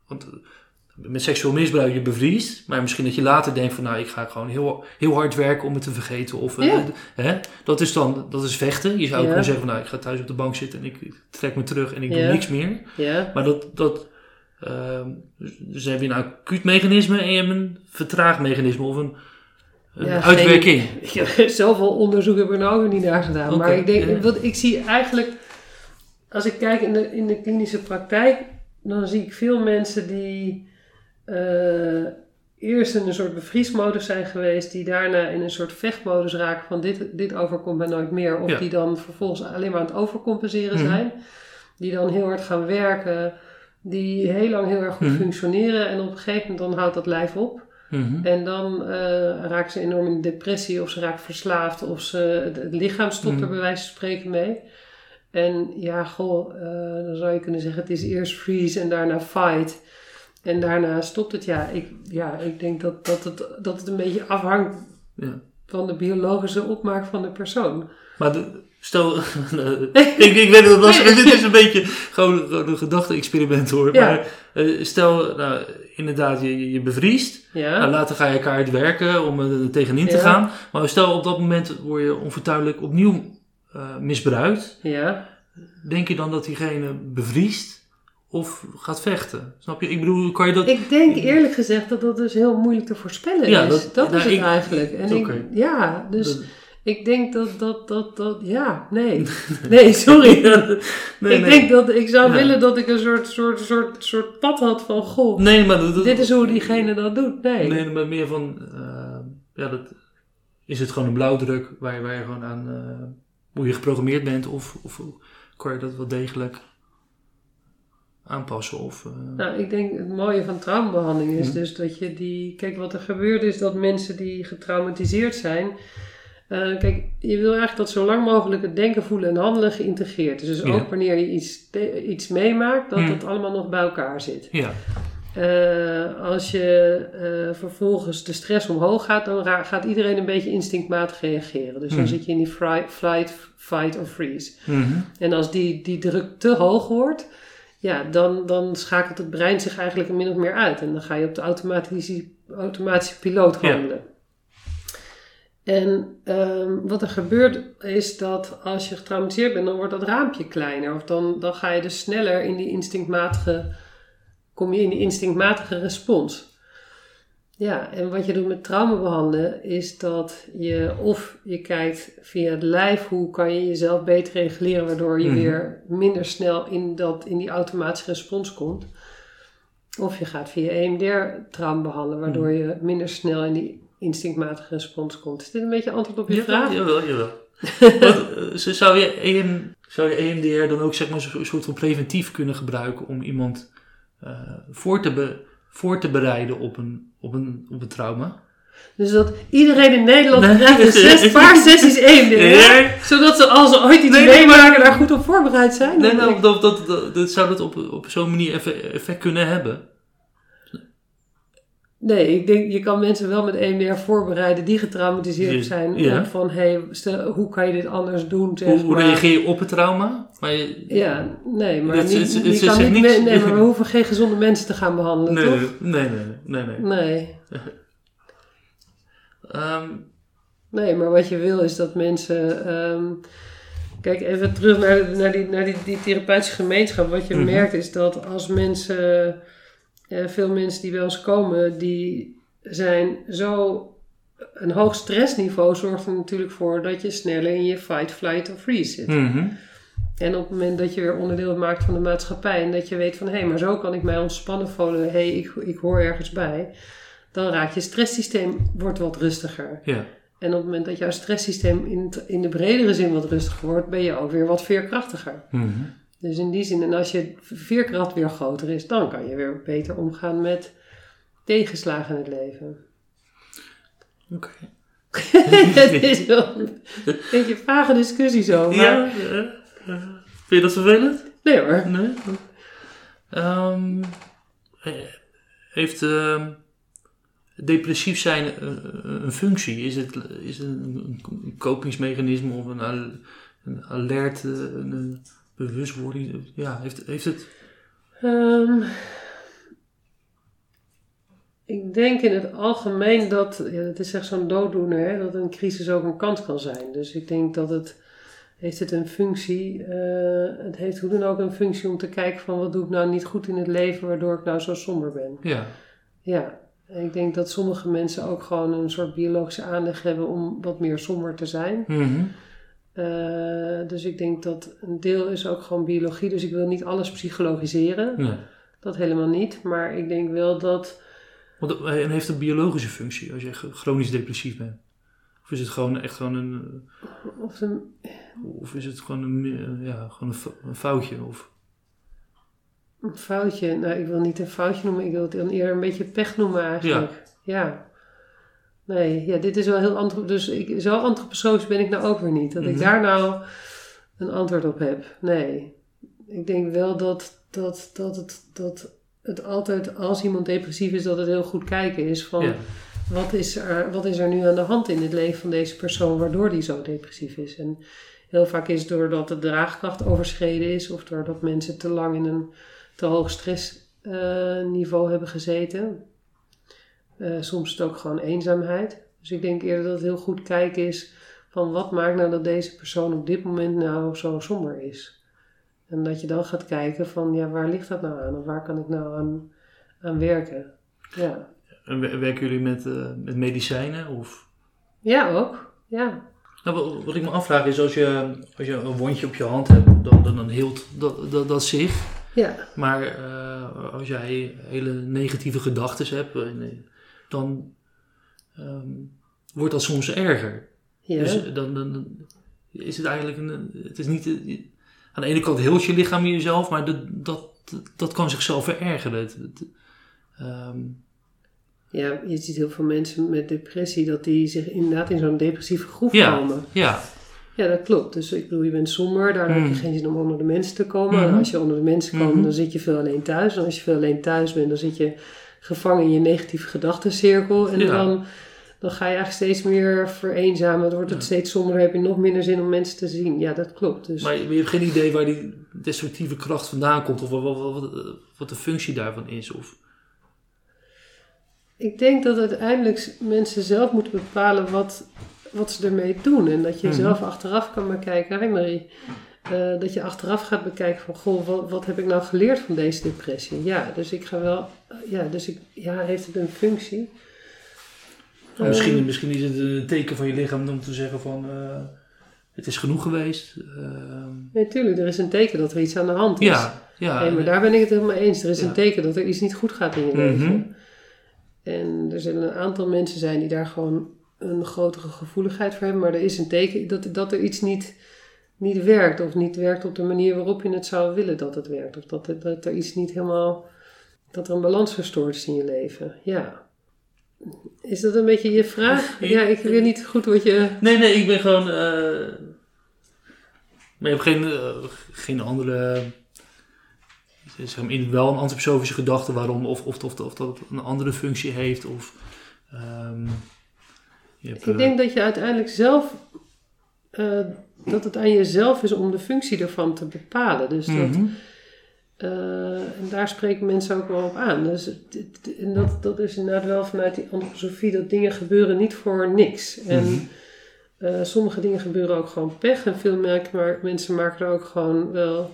want met seksueel misbruik je bevriest. Maar misschien dat je later denkt van nou, ik ga gewoon heel, heel hard werken om het te vergeten. Of, eh, hè? Dat is dan dat is vechten. Je zou ook Ja. kunnen zeggen van nou, ik ga thuis op de bank zitten en ik trek me terug en ik doe niks meer. Ja. Maar dat, dat dus, dus heb je een acuut mechanisme en je hebt een vertraagmechanisme of een, een Ja, uitwerking. Ik heb zoveel onderzoek heb ik er nou ook niet naar gedaan. Maar ik denk, ja. wat ik zie eigenlijk, als ik kijk in de, in de klinische praktijk, dan zie ik veel mensen die eh, eerst in een soort bevriesmodus zijn geweest, die daarna in een soort vechtmodus raken van dit, dit overkomt mij nooit meer. Of Ja. die dan vervolgens alleen maar aan het overcompenseren Mhm. zijn. Die dan heel hard gaan werken, die heel lang heel erg goed Mhm. functioneren en op een gegeven moment dan houdt dat lijf op. Mhm. En dan eh, raken ze enorm in depressie of ze raken verslaafd of ze, het, het lichaam stopt er Mm. bij wijze van spreken mee. En ja, goh, eh, dan zou je kunnen zeggen het is eerst freeze en daarna fight. En daarna stopt het. Ja, ik, ja, ik denk dat, dat, het, dat het een beetje afhangt Ja. van de biologische opmaak van de persoon. Maar de- stel, ik, ik weet dat dit is een beetje gewoon, gewoon een gedachte-experiment hoor. Ja. Maar eh, stel, nou, inderdaad, je, je- bevriest. Ja, Nou, later ga je elkaar uitwerken om er tegenin te Ja. gaan. Maar stel, op dat moment word je onvertuidelijk opnieuw eh, misbruikt. ja. Denk je dan dat diegene bevriest of gaat vechten? Snap je? Ik bedoel, kan je dat... Ik denk eerlijk gezegd dat dat dus heel moeilijk te voorspellen Ja, is. dat- Dat, nou, is het ik- eigenlijk. En ik, ja, dus... dat- Ik denk dat dat, dat, dat, ja, nee. Nee, sorry. nee, ik nee. denk dat ik zou Ja. willen dat ik een soort, soort, soort, soort pad had van, goh, Nee, maar dat, dat- dit is hoe diegene dat doet. Nee. Nee, maar meer van, eh, ja, dat, is het gewoon een blauwdruk waar je, waar je gewoon aan, eh, hoe je geprogrammeerd bent, of, of kan je dat wel degelijk aanpassen? Of, eh, Nou, ik denk het mooie van traumabehandeling is Mhm. dus dat je die... Kijk, wat er gebeurt is dat mensen die getraumatiseerd zijn... eh, kijk, je wil eigenlijk dat zo lang mogelijk het denken, voelen en handelen geïntegreerd is. Dus Ja. ook wanneer je iets, iets meemaakt, dat Mhm. het allemaal nog bij elkaar zit. ja, Eh, als je eh, vervolgens de stress omhoog gaat, dan gaat iedereen een beetje instinctmatig reageren. Dus dan Mhm. zit je in die flight, fight of freeze. Mhm. En als die, die druk te hoog wordt, ja, dan, dan schakelt het brein zich eigenlijk min of meer uit. En dan ga je op de automatische, automatische piloot Ja. En ehm, wat er gebeurt is dat als je getraumatiseerd bent, dan wordt dat raampje kleiner. Of dan, dan ga je dus sneller in die instinctmatige, kom je in die instinctmatige respons. Ja, en wat je doet met trauma behandelen is dat je of je kijkt via het lijf hoe kan je jezelf beter reguleren waardoor je Mhm. weer minder snel in, dat, in die automatische respons komt. Of je gaat via EMDR trauma behandelen waardoor Mhm. je minder snel in die instinctmatige respons komt. Is dit een beetje antwoord op je Ja, vraag? Jawel, jawel. Wat, eh, zou, je EM, zou je EMDR dan ook zeg maar, een soort van preventief kunnen gebruiken om iemand eh, voor, te be- voor te bereiden op een, op een, op een trauma? Dus dat iedereen in Nederland Nee. krijgt een zes, paar sessies EMDR. Zodat ze als ze ooit iets Nee, meemaken daar goed op voorbereid zijn. Nee, nou, dat, dat, dat, dat zou dat op, op zo'n manier effe- effect kunnen hebben. Nee, ik denk je kan mensen wel met EMDR voorbereiden die getraumatiseerd zijn. ja. Van hey, stel, hoe kan je dit anders doen? Zeg Hoe, hoe maar. reageer je op het trauma? Maar je, Ja, nee, maar niet, je kan niet nee, maar we hoeven geen gezonde mensen te gaan behandelen, nee, toch? nee, nee, nee, nee, nee. Nee. Ehm, Nee, maar wat je wil is dat mensen. ehm, kijk, even terug naar, naar, die, naar die, die therapeutische gemeenschap. Wat je Mhm. merkt is dat als mensen. Eh, veel mensen die bij ons komen, die zijn zo. Een hoog stressniveau zorgt er natuurlijk voor dat je sneller in je fight, flight of freeze zit. mhm. En op het moment dat je weer onderdeel maakt van de maatschappij en dat je weet van hé, maar zo kan ik mij ontspannen voelen, hé, hey, ik, ik hoor ergens bij, dan raakt je stresssysteem wordt wat rustiger. Ja, En op het moment dat jouw stresssysteem in, in de bredere zin wat rustiger wordt, ben je ook weer wat veerkrachtiger. mhm. Dus in die zin, en als je veerkracht weer groter is, dan kan je weer beter omgaan met tegenslagen in het leven. oké. Het is wel een beetje vage discussie zo. Maar Ja, eh, vind je dat vervelend? Nee hoor. Nee? Ehm, eh, heeft ehm, depressief zijn een functie? Is het, is het een, een kopingsmechanisme of een, al- een alert, eh, een bewustwording? Ja, heeft, heeft het... Ehm, Ik denk in het algemeen dat, ja, dat is echt zo'n dooddoener, hè, dat een crisis ook een kans kan zijn. Dus ik denk dat het, heeft het een functie, eh, het heeft hoe dan ook een functie om te kijken van wat doe ik nou niet goed in het leven waardoor ik nou zo somber ben. Ja. Ja, ik denk dat sommige mensen ook gewoon een soort biologische aanleg hebben om wat meer somber te zijn. Mhm. Eh, dus ik denk dat een deel is ook gewoon biologie. Dus ik wil niet alles psychologiseren. Nee. Dat helemaal niet. Maar ik denk wel dat. Want het en heeft een biologische functie als je chronisch depressief bent? Of is het gewoon echt gewoon een... Of een, Of is het gewoon een, eh, ja, gewoon een fo- een foutje? Of... een foutje. Nou, ik wil niet een foutje noemen. Ik wil het eerder een beetje pech noemen eigenlijk. Ja. Nee, ja, dit is wel heel antro Dus ik, zo antroposofisch ben ik nou ook weer niet. Dat Mhm. ik daar nou een antwoord op heb. Nee. Ik denk wel dat, dat, dat, het, dat het altijd, als iemand depressief is, dat het heel goed kijken is van... Ja. wat is, er, wat is er nu aan de hand in het leven van deze persoon waardoor die zo depressief is? En heel vaak is het doordat de draagkracht overschreden is of doordat mensen te lang in een te hoog stressniveau hebben gezeten. Eh, soms is het ook gewoon eenzaamheid. Dus ik denk eerder dat het heel goed kijken is van wat maakt nou dat deze persoon op dit moment nou zo somber is. En dat je dan gaat kijken van ja, waar ligt dat nou aan? Of waar kan ik nou aan, aan werken? Ja. En wer- werken jullie met, eh, met medicijnen? Of... ja, ook. Ja. Nou, wat, ik me afvraag is, als je, als je een wondje op je hand hebt, dan, dan, dan heelt dat, dat, dat zich. Ja. Maar eh, als jij hele negatieve gedachten hebt, dan ehm, wordt dat soms erger. Ja. Dus dan, dan, dan is het eigenlijk een. Het is niet. eh, Aan de ene kant heelt je lichaam jezelf, maar dat, dat, dat kan zichzelf verergeren. Het, het, ehm, Ja, je ziet heel veel mensen met depressie dat die zich inderdaad in zo'n depressieve groef Ja. komen. ja, Ja, dat klopt. Dus ik bedoel, je bent somber, heb Mm. je geen zin om onder de mensen te komen. Mhm. En als je onder de mensen komt, Mhm. dan zit je veel alleen thuis. En als je veel alleen thuis bent, dan zit je gevangen in je negatieve gedachtencirkel. En Ja. dan, dan ga je eigenlijk steeds meer vereenzamen. Dan wordt het Ja. steeds somber, heb je nog minder zin om mensen te zien. Ja, dat klopt. Dus maar je je hebt geen idee waar die destructieve kracht vandaan komt of wat, wat, wat, wat de functie daarvan is. Of, ik denk dat uiteindelijk mensen zelf moeten bepalen wat, wat ze ermee doen. En dat je Mhm. zelf achteraf kan bekijken. Hé Marie, eh, dat je achteraf gaat bekijken van... Goh, wat, wat heb ik nou geleerd van deze depressie? Ja, dus ik ga wel... Ja, dus ik, ja heeft het een functie? Nou, misschien, Eh, misschien is het een teken van je lichaam om te zeggen van eh, het is genoeg geweest. Ehm, nee, tuurlijk, er is een teken dat er iets aan de hand is. ja, ja. Maar daar ben ik het helemaal eens. Er is Ja. een teken dat er iets niet goed gaat in je Mhm. leven. En er zullen een aantal mensen zijn die daar gewoon een grotere gevoeligheid voor hebben. Maar er is een teken dat, dat er iets niet, niet werkt. Of niet werkt op de manier waarop je het zou willen dat het werkt. Of dat, er- dat er iets niet helemaal... Dat er een balans verstoord is in je leven. Ja. Is dat een beetje je vraag? Ja, ik weet niet goed wat je... Nee, nee, ik ben gewoon. eh maar je hebt geen, eh, geen andere. Zeg maar, in- wel een antroposofische gedachte waarom, of, of, of, of dat een andere functie heeft. Of, ehm, hebt, Ik eh, denk dat je uiteindelijk zelf, eh, dat het aan jezelf is om de functie ervan te bepalen. Dus dat, mhm. eh, en daar spreken mensen ook wel op aan. Dus en dat, dat is inderdaad wel vanuit die antroposofie, dat dingen gebeuren niet voor niks. En Mhm. eh, sommige dingen gebeuren ook gewoon pech. En veel merk- maar mensen maken er ook gewoon wel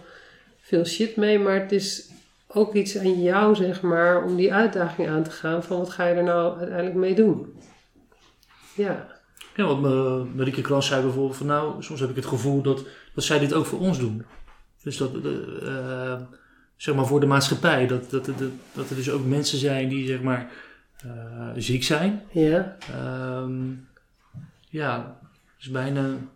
veel shit mee. Maar het is ook iets aan jou, zeg maar, om die uitdaging aan te gaan. Van wat ga je er nou uiteindelijk mee doen? Ja. Ja, want me- Marieke Krans zei bijvoorbeeld van nou, soms heb ik het gevoel dat, dat zij dit ook voor ons doen. Dus dat, eh, zeg maar voor de maatschappij, dat, dat, dat, dat er dus ook mensen zijn die zeg maar eh, ziek zijn. Ja. Ehm, ja, dus bijna een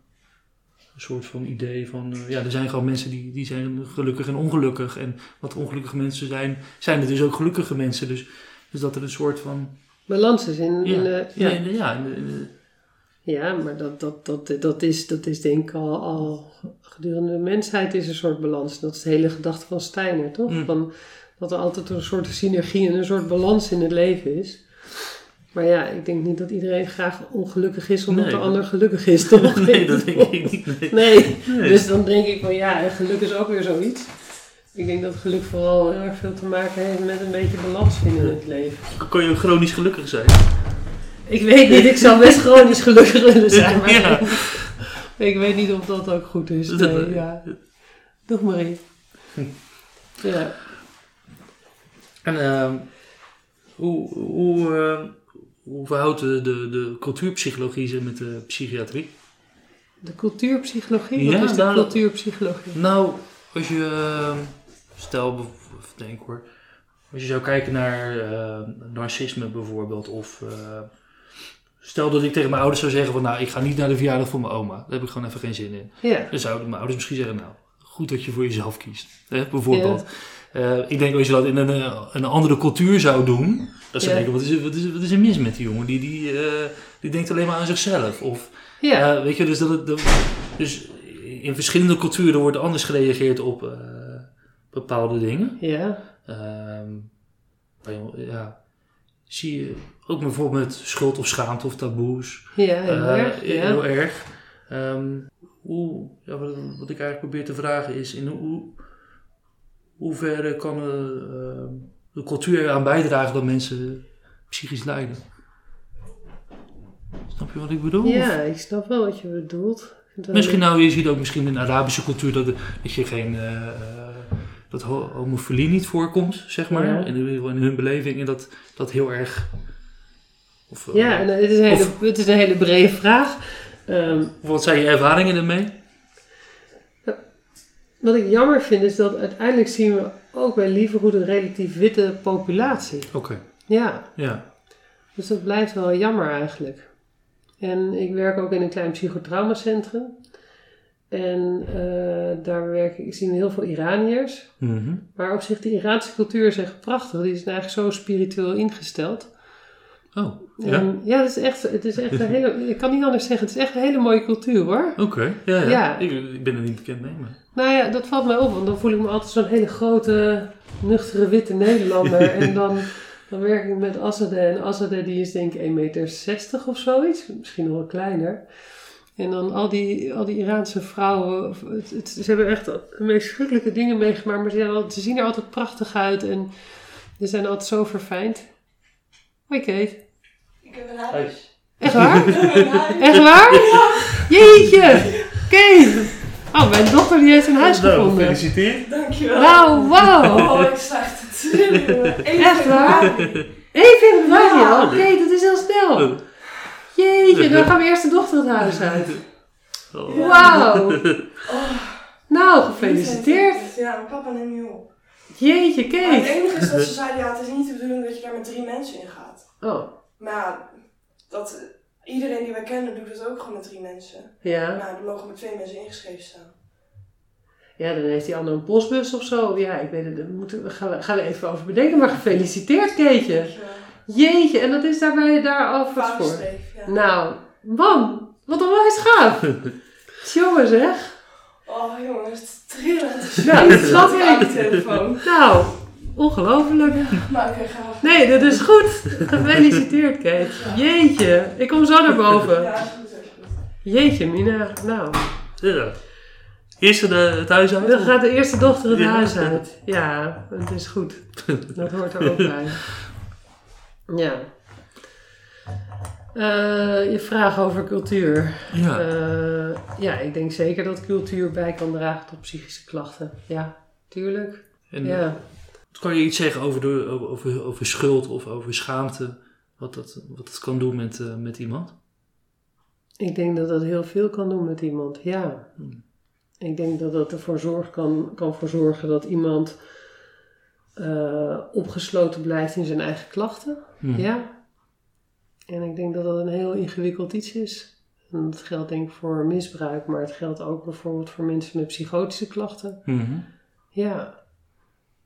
soort van idee van, eh, ja, er zijn gewoon mensen die, die zijn gelukkig en ongelukkig. En wat ongelukkige mensen zijn, zijn er dus ook gelukkige mensen. Dus, dus dat er een soort van, Balans is in, ja, in de, ja, ja. in de- ja, in de- in de- Ja, maar dat, dat, dat, dat, is, dat is denk ik al, al gedurende de mensheid is een soort balans. Dat is de hele gedachte van Steiner, toch? Mm. Van, dat er altijd een soort synergie en een soort balans in het leven is. Maar ja, ik denk niet dat iedereen graag ongelukkig is omdat Nee, de ander gelukkig is, toch? nee, dat denk ik niet. Nee. Nee, Nee. dus dan denk ik van ja, geluk is ook weer zoiets. Ik denk dat geluk vooral heel erg veel te maken heeft met een beetje balans vinden in het leven. Kan je chronisch gelukkig zijn? Ik weet niet, ik zou best chronisch gelukkig willen zijn, maar Ja. ik weet niet of dat ook goed is. Nee, ja. Doe maar in. Ja. En ehm, hoe, hoe, ehm, hoe verhoudt de, de, de cultuurpsychologie zich met de psychiatrie? De cultuurpsychologie? Ja, is de daar- cultuurpsychologie? Nou, als je, ehm, stel, denk hoor, als je zou kijken naar narcisme bijvoorbeeld, of stel dat ik tegen mijn ouders zou zeggen van, nou, ik ga niet naar de verjaardag van mijn oma, daar heb ik gewoon even geen zin in. Ja. Dan zouden mijn ouders misschien zeggen, nou, goed dat je voor jezelf kiest, hè, bijvoorbeeld. Eh, ik denk als je dat in een, eh, een andere cultuur zou doen, dat ze Ja. denken, wat is, er- wat, is, wat is er mis met die jongen? Die, die, eh, die denkt alleen maar aan zichzelf. Of, Ja. weet je, dus, dat, het- dat- dus in verschillende culturen wordt anders gereageerd op bepaalde dingen. ja. Ehm, ja, zie je ook bijvoorbeeld met schuld of schaamte of taboes. Ja, heel Eh, erg. Ja. Heel erg. Ehm, hoe, ja, wat, wat ik eigenlijk probeer te vragen is, in hoe, hoeverre kan eh, eh, de cultuur eraan bijdragen dat mensen psychisch lijden? Snap je wat ik bedoel? Ja, ik snap wel wat je bedoelt. Dat- Misschien nou, je ziet ook misschien in de Arabische cultuur dat, dat je geen, eh, eh, dat ho- homofilie niet voorkomt, zeg maar. Ja. In, in hun beleving en dat, dat heel erg... Of, eh, Ja, en het is een hele, Of- het is een hele brede vraag. Ehm, Wat zijn je ervaringen ermee? wat ik jammer vind is dat uiteindelijk zien we ook bij Lievergoed een relatief witte populatie. Oké, Ja, ja. dus dat blijft wel jammer eigenlijk. En ik werk ook in een klein psychotraumacentrum. En eh, daar werk ik, ik zie heel veel Iraniërs. Mhm. Maar op zich, de Iraanse cultuur is echt prachtig. Die is eigenlijk zo spiritueel ingesteld. Oh, ja? En ja, het is echt, het is echt een hele, ik kan niet anders zeggen, het is echt een hele mooie cultuur hoor. Oké, ja, ja. Ja. Ik, ik ben er niet bekend mee, maar... Nou ja, dat valt mij op, want dan voel ik me altijd zo'n hele grote, nuchtere witte Nederlander. en dan, dan werk ik met Assade. En Assade die is denk ik 1,60 meter of zoiets, misschien nog wel kleiner. En dan al die, al die Iraanse vrouwen, het, het- ze hebben echt de meest schrikkelijke dingen meegemaakt, maar ze, zijn altijd- ze zien er altijd prachtig uit en ze zijn altijd zo verfijnd. Hoi Kate. Ik heb een huis. Echt waar? Echt waar? Jeetje! Kate! Oh, mijn dochter die heeft een huis Nou, gevonden. gefeliciteerd. Dankjewel. Nou, wauw! Oh, ik te trillen. Echt waar? 1 februari al? Oké, dat is heel snel. Jeetje, dan gaan we eerst de dochter het huis uit. Oh. Wauw! Oh, Nou, gefeliciteerd. Ja, mijn papa neemt nu op. Jeetje, Maar het enige is dat ze zeiden, ja, het is niet de bedoeling dat je daar met drie mensen in gaat. Oh, Maar ja, dat, iedereen die wij kennen doet het ook gewoon met drie mensen. ja. Nou, er mogen maar twee mensen ingeschreven staan. Ja, dan heeft die ander een postbus of zo. Ja, ik weet het. Daar moeten we, gaan, we, gaan we even over bedenken. Maar gefeliciteerd, Keetje. Jeetje, en dat is daarbij daar wat voor? Ja. Nou, man, wat een wijs gaaf. Jongen zeg. Oh jongen, het is trillend. Nou, dat de ik. telefoon. Nou, ongelooflijk. Maar oké, ga af. Nee, dat is goed. Gefeliciteerd, Kate. Jeetje, ik kom zo naar boven. Ja, goed, is goed. Jeetje, Mina. Nou, Ja. Eerst de, het huis uit? dan gaat de eerste dochter het Ja. huis uit. Ja, het is goed. Dat hoort er ook bij. Ja. Eh, je vraag over cultuur. Ja. Eh, ja, ik denk zeker dat cultuur bij kan dragen tot psychische klachten. Ja, tuurlijk. en Ja. Kan je iets zeggen over, de, over, over, schuld of over schaamte? Wat dat, wat dat kan doen met, eh, met iemand? Ik denk dat dat heel veel kan doen met iemand, ja. Hmm. Ik denk dat dat ervoor zorg kan, kan voor zorgen dat iemand eh, opgesloten blijft in zijn eigen klachten. Hm. Ja. En ik denk dat dat een heel ingewikkeld iets is. En dat geldt denk ik voor misbruik, maar het geldt ook bijvoorbeeld voor mensen met psychotische klachten. Mhm. Ja.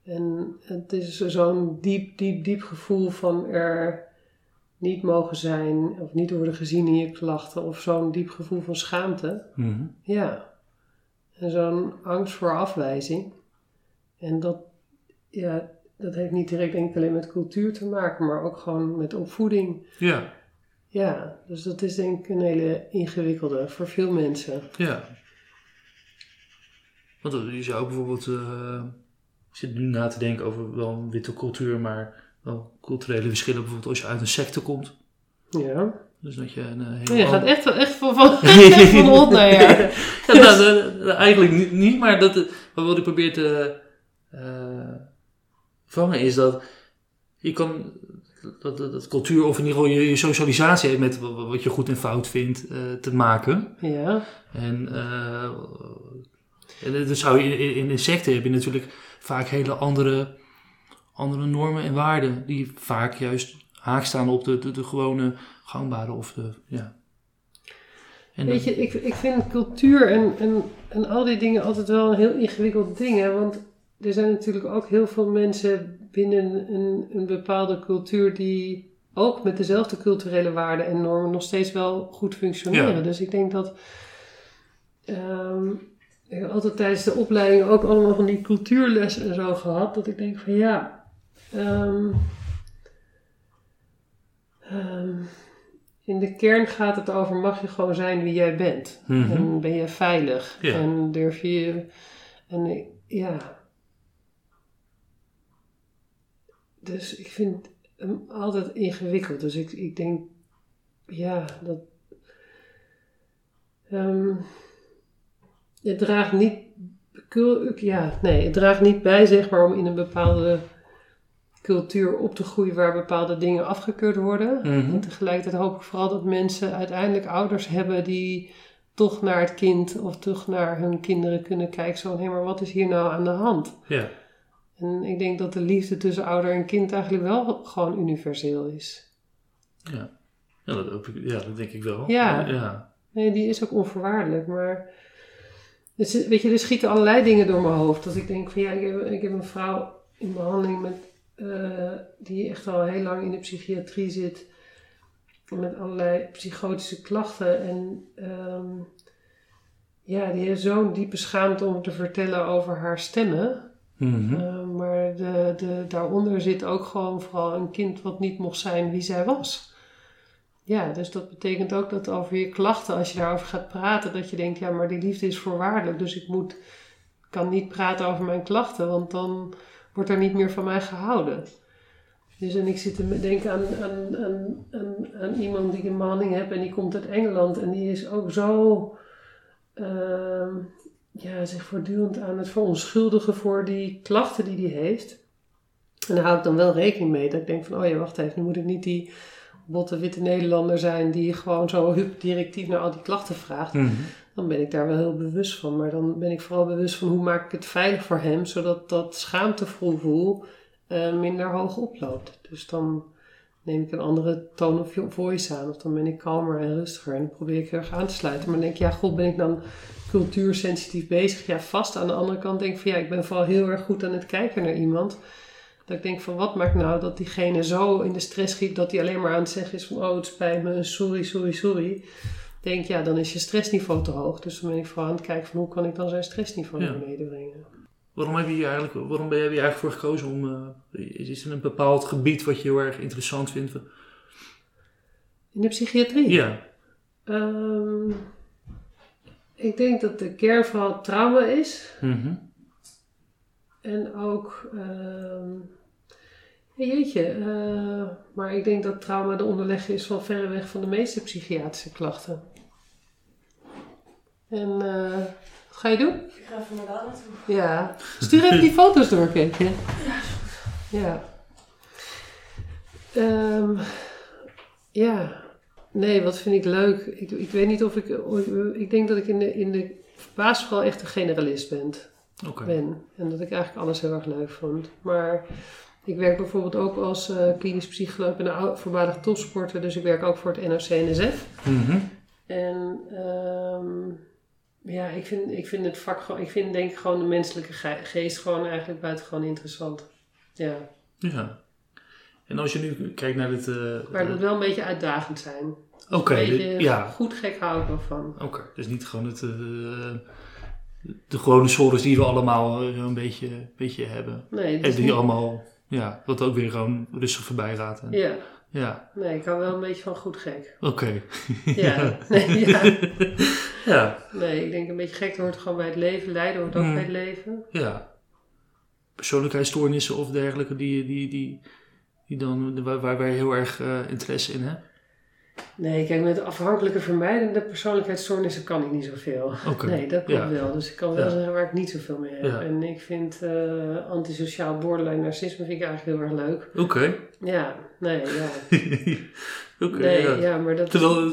En het is zo'n diep, diep, diep gevoel van er niet mogen zijn of niet worden gezien in je klachten of zo'n diep gevoel van schaamte. Mhm. Ja. En zo'n angst voor afwijzing. En dat, ja, dat heeft niet direct enkel alleen met cultuur te maken, maar ook gewoon met opvoeding. Ja, Ja, dus dat is denk ik een hele ingewikkelde voor veel mensen. ja. Want je zou bijvoorbeeld, eh, ik zit nu na te denken over wel een witte cultuur, maar wel culturele verschillen. Bijvoorbeeld als je uit een secte komt. Ja. Dus dat je een eh, Oh, hele je gaat echt, echt van, van, van hond naar her. Ja, nou, dat- dat- eigenlijk niet, niet, maar dat, wat ik probeer te eh, vangen is dat je kan dat, dat, dat cultuur of in ieder geval je, je socialisatie heeft met wa- wat je goed en fout vindt eh, te maken. Ja. En, eh en dat zou je in, in insecten heb je natuurlijk vaak hele andere, andere normen en waarden die vaak juist haak staan op de, de, de gewone gangbare of de ja. En Weet je, ik, ik vind cultuur en, en, en al die dingen altijd wel een heel ingewikkeld ding. Hè? Want er zijn natuurlijk ook heel veel mensen binnen een, een bepaalde cultuur die ook met dezelfde culturele waarden en normen nog steeds wel goed functioneren. Ja. Dus ik denk dat ehm, ik heb altijd tijdens de opleiding ook allemaal van die cultuurlessen en zo gehad. Dat ik denk van ja, ehm, ehm, in de kern gaat het over mag je gewoon zijn wie jij bent. Mhm. En ben je veilig. Ja. En durf je... En ja... Dus ik vind hem altijd ingewikkeld. Dus ik, ik denk... Ja, dat... ehm, het draagt niet... Ja, nee, het draagt niet bij, zeg maar, om in een bepaalde cultuur op te groeien waar bepaalde dingen afgekeurd worden. Mhm. En tegelijkertijd hoop ik vooral dat mensen uiteindelijk ouders hebben die toch naar het kind of toch naar hun kinderen kunnen kijken. Zo van, hé, maar wat is hier nou aan de hand? Ja, En ik denk dat de liefde tussen ouder en kind eigenlijk wel gewoon universeel is. ja. Ja, dat, ja, dat denk ik wel. Ja. ja. Nee, die is ook onvoorwaardelijk, maar... Dus, weet je, er schieten allerlei dingen door mijn hoofd. Dat ik denk van, ja, ik heb, ik heb een vrouw in behandeling met, eh, die echt al heel lang in de psychiatrie zit. Met allerlei psychotische klachten. En ehm, ja, die heeft zo'n diepe schaamte om te vertellen over haar stemmen. Mhm. Eh, maar de, de, daaronder zit ook gewoon vooral een kind wat niet mocht zijn wie zij was. Ja, dus dat betekent ook dat over je klachten, als je daarover gaat praten, dat je denkt, ja, maar die liefde is voorwaardelijk. Dus ik moet, kan niet praten over mijn klachten, want dan wordt er niet meer van mij gehouden. Dus en ik zit te denken aan, aan, aan, aan, iemand die ik in behandeling heb en die komt uit Engeland en die is ook zo ehm, ja, zich voortdurend aan het verontschuldigen voor die klachten die hij heeft. En daar hou ik dan wel rekening mee. Dat ik denk van, oh ja, wacht even, nu moet ik niet die botte witte Nederlander zijn die gewoon zo hup directief naar al die klachten vraagt. Mhm. Dan ben ik daar wel heel bewust van. Maar dan ben ik vooral bewust van hoe maak ik het veilig voor hem, zodat dat schaamtegevoel eh, minder hoog oploopt. Dus dan neem ik een andere tone of voice aan. Of dan ben ik kalmer en rustiger. En dan probeer ik heel erg aan te sluiten. Maar dan denk ik, ja, god, ben ik dan cultuursensitief bezig? Ja, vast. Aan de andere kant denk ik van, ja, ik ben vooral heel erg goed aan het kijken naar iemand. Dat ik denk van, wat maakt nou dat diegene zo in de stress schiet... dat hij alleen maar aan het zeggen is van, oh, het spijt me, sorry, sorry, sorry. Ik denk, ja, dan is je stressniveau te hoog. Dus dan ben ik vooral aan het kijken van, hoe kan ik dan zijn stressniveau Ja. naar beneden brengen? Waarom heb je hier eigenlijk, waarom ben je hier eigenlijk voor gekozen om, eh, is er een bepaald gebied wat je heel erg interessant vindt? In de psychiatrie? Ja. Ehm, ik denk dat de kern vooral trauma is. Mhm. En ook, ja, jeetje, eh, maar ik denk dat trauma de onderleg is van verreweg van de meeste psychiatrische klachten. En eh, wat ga je doen? Ik ga even naar daar naartoe. Ja, stuur even die foto's door, Keetje. Ja. Ehm, ja. Nee, wat vind ik leuk? Ik, ik weet niet of ik... Ik denk dat ik in de, in de basisschool echt een generalist ben Oké. ben. En dat ik eigenlijk alles heel erg leuk vond. Maar ik werk bijvoorbeeld ook als eh, klinisch psycholoog. Ik ben een voormalig topsporter, dus ik werk ook voor het NOC-NSF. Mhm. En ehm, ja, ik vind, ik vind het vak gewoon... Ik vind denk ik gewoon de menselijke ge- geest gewoon eigenlijk buitengewoon interessant. Ja, Ja. En als je nu kijkt naar dit... eh, maar het moet wel een beetje uitdagend zijn. Oké, een beetje ja. goed gek hou ik wel van. Oké, dus niet gewoon het, eh, de gewone sores die we allemaal eh, een beetje, beetje hebben. Nee, En die niet- allemaal, ja, wat ook weer gewoon rustig voorbij gaat. En, Ja, ja, nee, ik hou wel een beetje van goed gek. oké. Ja, nee, ja. Ja, Nee, ik denk een beetje gek hoort gewoon bij het leven. Lijden hoort ook Mm. bij het leven. ja. persoonlijkheidsstoornissen of dergelijke die, die, die, die dan, waar, waar wij heel erg eh, interesse in hebben? Nee, kijk, met afhankelijke vermijdende persoonlijkheidsstoornissen kan ik niet zoveel. Oké. Nee, dat klopt Ja. wel. Dus ik kan wel Ja. zeggen waar ik niet zoveel mee heb. Ja. En ik vind eh, antisociaal borderline narcisme vind ik eigenlijk heel erg leuk. Oké. Ja, nee, ja. Oké, nee, ja. maar dat... Terwijl,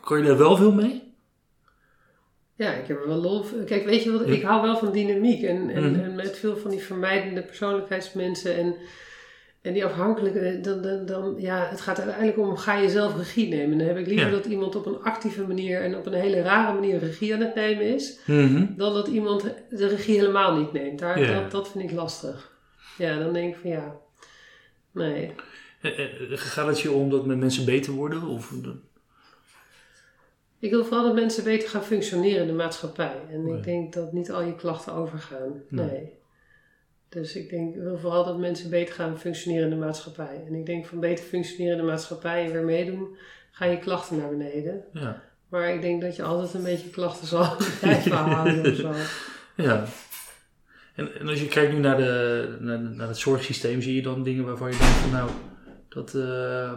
kan je daar wel veel mee? Ja, ik heb er wel lol van. Kijk, weet je wat, ik hou wel van dynamiek. En, en, Mhm. en met veel van die vermijdende persoonlijkheidsmensen en, en die afhankelijke, dan, dan, dan, ja, het gaat uiteindelijk om, ga je zelf regie nemen. Dan heb ik liever Ja. dat iemand op een actieve manier en op een hele rare manier regie aan het nemen is, Mhm. dan dat iemand de regie helemaal niet neemt. Daar, Ja. dat, dat vind ik lastig. Ja, dan denk ik van ja, nee. Eh, eh, Gaat het je om dat met mensen beter worden? Of, Ik wil vooral dat mensen beter gaan functioneren in de maatschappij. En Nee. ik denk dat niet al je klachten overgaan. Nee. Nee. Dus ik denk, ik wil vooral dat mensen beter gaan functioneren in de maatschappij. En ik denk van beter functioneren in de maatschappij en weer meedoen, gaan je klachten naar beneden. ja. Maar ik denk dat je altijd een beetje klachten zal blijven houden of zo. ja. En, en als je kijkt nu naar, de, naar, naar het zorgsysteem, zie je dan dingen waarvan je denkt van nou, dat, eh,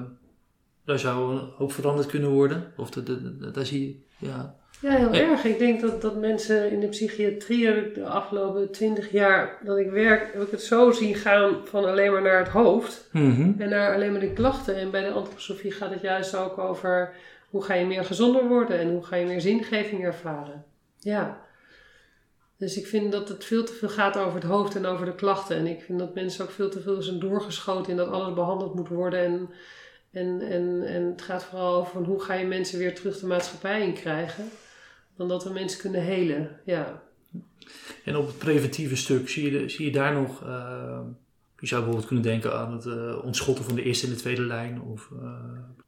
daar zou hoop veranderd kunnen worden? Of dat, dat, dat- daar zie je, ja. Ja, heel Ja. erg. Ik denk dat, dat mensen in de psychiatrie heb ik de afgelopen twintig jaar dat ik werk, heb ik het zo zien gaan van alleen maar naar het hoofd. Mhm. En naar alleen maar de klachten. En bij de antroposofie gaat het juist ook over hoe ga je meer gezonder worden en hoe ga je meer zingeving ervaren. Ja. Dus ik vind dat het veel te veel gaat over het hoofd en over de klachten. En ik vind dat mensen ook veel te veel zijn doorgeschoten in dat alles behandeld moet worden. En, en, en, en het gaat vooral over hoe ga je mensen weer terug de maatschappij in krijgen. Dan dat we mensen kunnen helen. Ja. En op het preventieve stuk, zie je, zie je daar nog, eh, je zou bijvoorbeeld kunnen denken aan het eh, ontschotten van de eerste en de tweede lijn? Of, eh,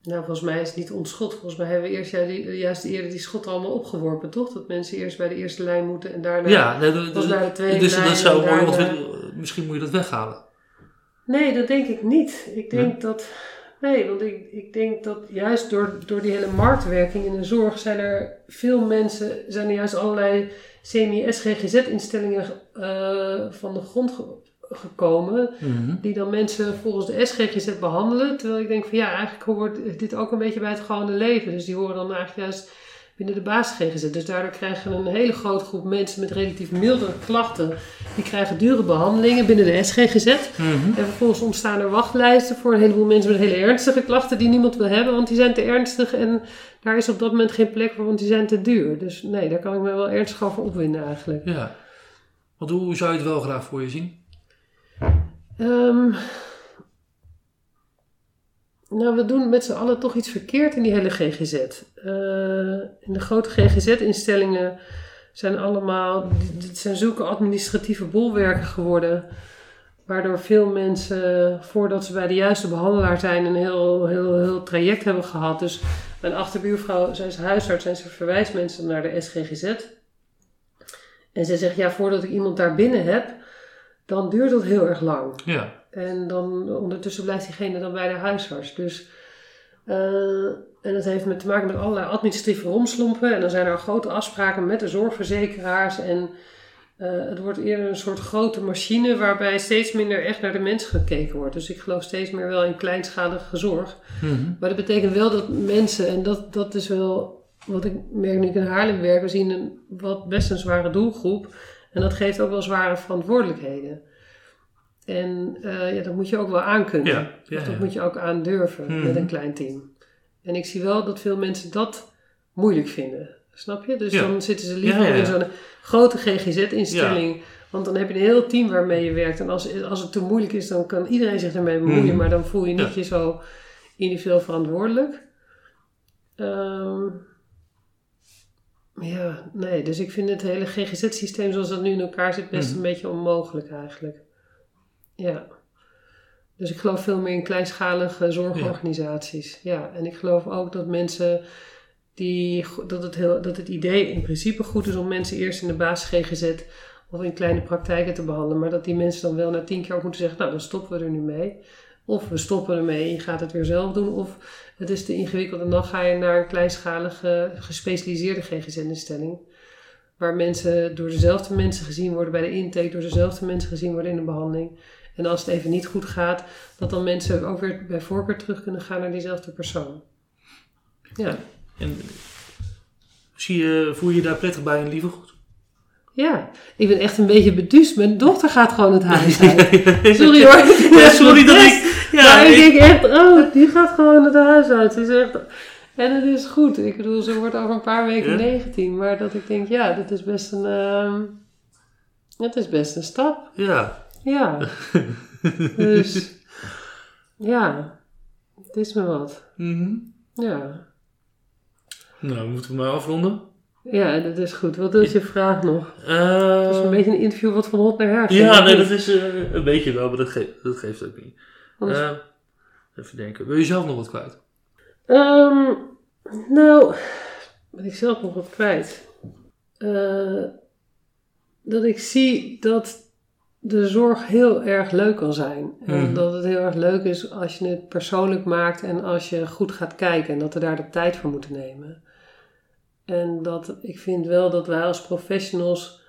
Nou, volgens mij is het niet ontschot. Volgens mij hebben we eerst ja, die, juist eerder die schotten allemaal opgeworpen, toch? Dat mensen eerst bij de eerste lijn moeten en daarna... ja, nee, naar de tweede dus lijn dat zou daarna- misschien moet je dat weghalen. Nee, dat denk ik niet. Ik denk dat... Nee, want ik, ik denk dat juist door, door die hele marktwerking in de zorg zijn er veel mensen, zijn er juist allerlei semi-SGGZ-instellingen eh, van de grond ge- gekomen. Mhm. Die dan mensen volgens de SGGZ behandelen. Terwijl ik denk van ja, eigenlijk hoort dit ook een beetje bij het gewone leven. Dus die horen dan eigenlijk juist binnen de basis GGZ. Dus daardoor krijgen een hele grote groep mensen met relatief milde klachten. Die krijgen dure behandelingen binnen de SGGZ. Mhm. En vervolgens ontstaan er wachtlijsten voor een heleboel mensen met hele ernstige klachten die niemand wil hebben, want die zijn te ernstig en daar is op dat moment geen plek voor, want die zijn te duur. Dus nee, daar kan ik me wel ernstig over opwinden eigenlijk. Ja. Want hoe zou je het wel graag voor je zien? Ehm, nou, we doen met z'n allen toch iets verkeerd in die hele GGZ. Eh, in de grote GGZ-instellingen zijn allemaal, dit zijn zulke administratieve bolwerken geworden. Waardoor veel mensen, voordat ze bij de juiste behandelaar zijn, een heel, heel, heel traject hebben gehad. Dus mijn achterbuurvrouw, zij is huisarts en ze verwijst mensen naar de SGGZ. En ze zegt, ja, voordat ik iemand daar binnen heb, dan duurt dat heel erg lang. Ja. En dan ondertussen blijft diegene dan bij de huisarts. Dus, eh, en dat heeft met te maken met allerlei administratieve romslompen. En dan zijn er grote afspraken met de zorgverzekeraars. En eh, het wordt eerder een soort grote machine waarbij steeds minder echt naar de mens gekeken wordt. Dus ik geloof steeds meer wel in kleinschalige zorg. Mhm. Maar dat betekent wel dat mensen, en dat, dat is wel wat ik merk nu ik in Haarlem werk, we zien een wat best een zware doelgroep. En dat geeft ook wel zware verantwoordelijkheden. En eh, ja, dat moet je ook wel aankunnen. Ja, ja, Of dat ja. moet je ook aandurven Mhm. met een klein team. En ik zie wel dat veel mensen dat moeilijk vinden. Snap je? Dus dan zitten ze liever in zo'n grote GGZ-instelling. Want dan heb je een heel team waarmee je werkt. En als, als het te moeilijk is, dan kan iedereen zich ermee bemoeien. Mhm. Maar dan voel je niet je zo individueel verantwoordelijk. Ehm, ja, nee. Dus ik vind het hele GGZ-systeem zoals dat nu in elkaar zit best Mhm. een beetje onmogelijk eigenlijk. Ja. Dus ik geloof veel meer in kleinschalige zorgorganisaties. Ja. en ik geloof ook dat mensen die, dat het, heel, dat het idee in principe goed is om mensen eerst in de basis GGZ of in kleine praktijken te behandelen. Maar dat die mensen dan wel na tien keer ook moeten zeggen, nou dan stoppen we er nu mee. Of we stoppen ermee je gaat het weer zelf doen. Of het is te ingewikkeld en dan ga je naar een kleinschalige gespecialiseerde GGZ-instelling. Waar mensen door dezelfde mensen gezien worden bij de intake, door dezelfde mensen gezien worden in de behandeling. En als het even niet goed gaat, dat dan mensen ook weer bij voorkeur terug kunnen gaan naar diezelfde persoon. Ja, En zie je, voel je je daar prettig bij in Lievergoed? ja. Ik ben echt een beetje beduust. Mijn dochter gaat gewoon het huis uit. Sorry hoor. Ja, sorry dat ik... Ja, maar ik denk echt, oh, die gaat gewoon het huis uit. Ze zegt, en het is goed. Ik bedoel, ze wordt over een paar weken Ja? 19. Maar dat ik denk, ja, dat is best een, ehm het is best een stap. ja. Ja. dus, ja, het is me wat. Mhm. Ja. Nou, moeten we maar afronden. Ja, dat is goed. Wat is je vraag nog? Eh, Dat is een beetje een interview wat van hot naar her ja, nee, dat is eh, een beetje wel, maar dat, geeft dat geeft ook niet. Anders- Eh, even denken. Wil je zelf nog wat kwijt? Ehm, nou, ben ik zelf nog wat kwijt. Eh, dat ik zie dat de zorg heel erg leuk kan zijn. En Mhm. dat het heel erg leuk is als je het persoonlijk maakt en als je goed gaat kijken. En dat we daar de tijd voor moeten nemen. En dat ik vind wel dat wij als professionals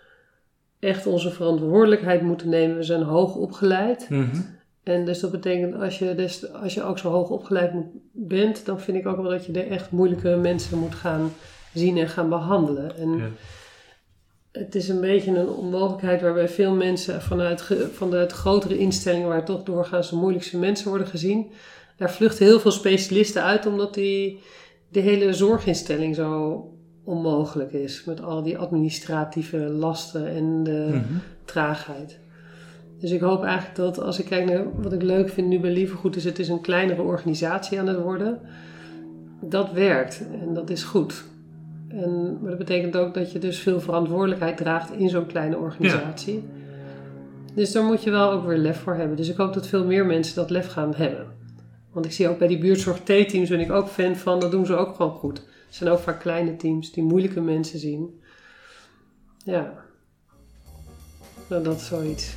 echt onze verantwoordelijkheid moeten nemen. We zijn hoog opgeleid. Mhm. En dus dat betekent als je, dus, als je ook zo hoog opgeleid moet, bent, dan vind ik ook wel dat je er echt moeilijke mensen moet gaan zien en gaan behandelen. En Ja. Het is een beetje een onmogelijkheid waarbij veel mensen vanuit, vanuit grotere instellingen, waar toch doorgaans de moeilijkste mensen worden gezien, daar vluchten heel veel specialisten uit omdat die, de hele zorginstelling zo onmogelijk is. Met al die administratieve lasten en de Mhm. traagheid. Dus ik hoop eigenlijk dat als ik kijk naar wat ik leuk vind nu bij Lievergoed, is het is een kleinere organisatie aan het worden. Dat werkt en dat is goed. En, maar dat betekent ook dat je dus veel verantwoordelijkheid draagt in zo'n kleine organisatie. Dus daar moet je wel ook weer lef voor hebben. Dus ik hoop dat veel meer mensen dat lef gaan hebben. Want ik zie ook bij die buurtzorg T-teams ben ik ook fan van, dat doen ze ook gewoon goed. Het zijn ook vaak kleine teams die moeilijke mensen zien. Ja. Nou, dat is zoiets.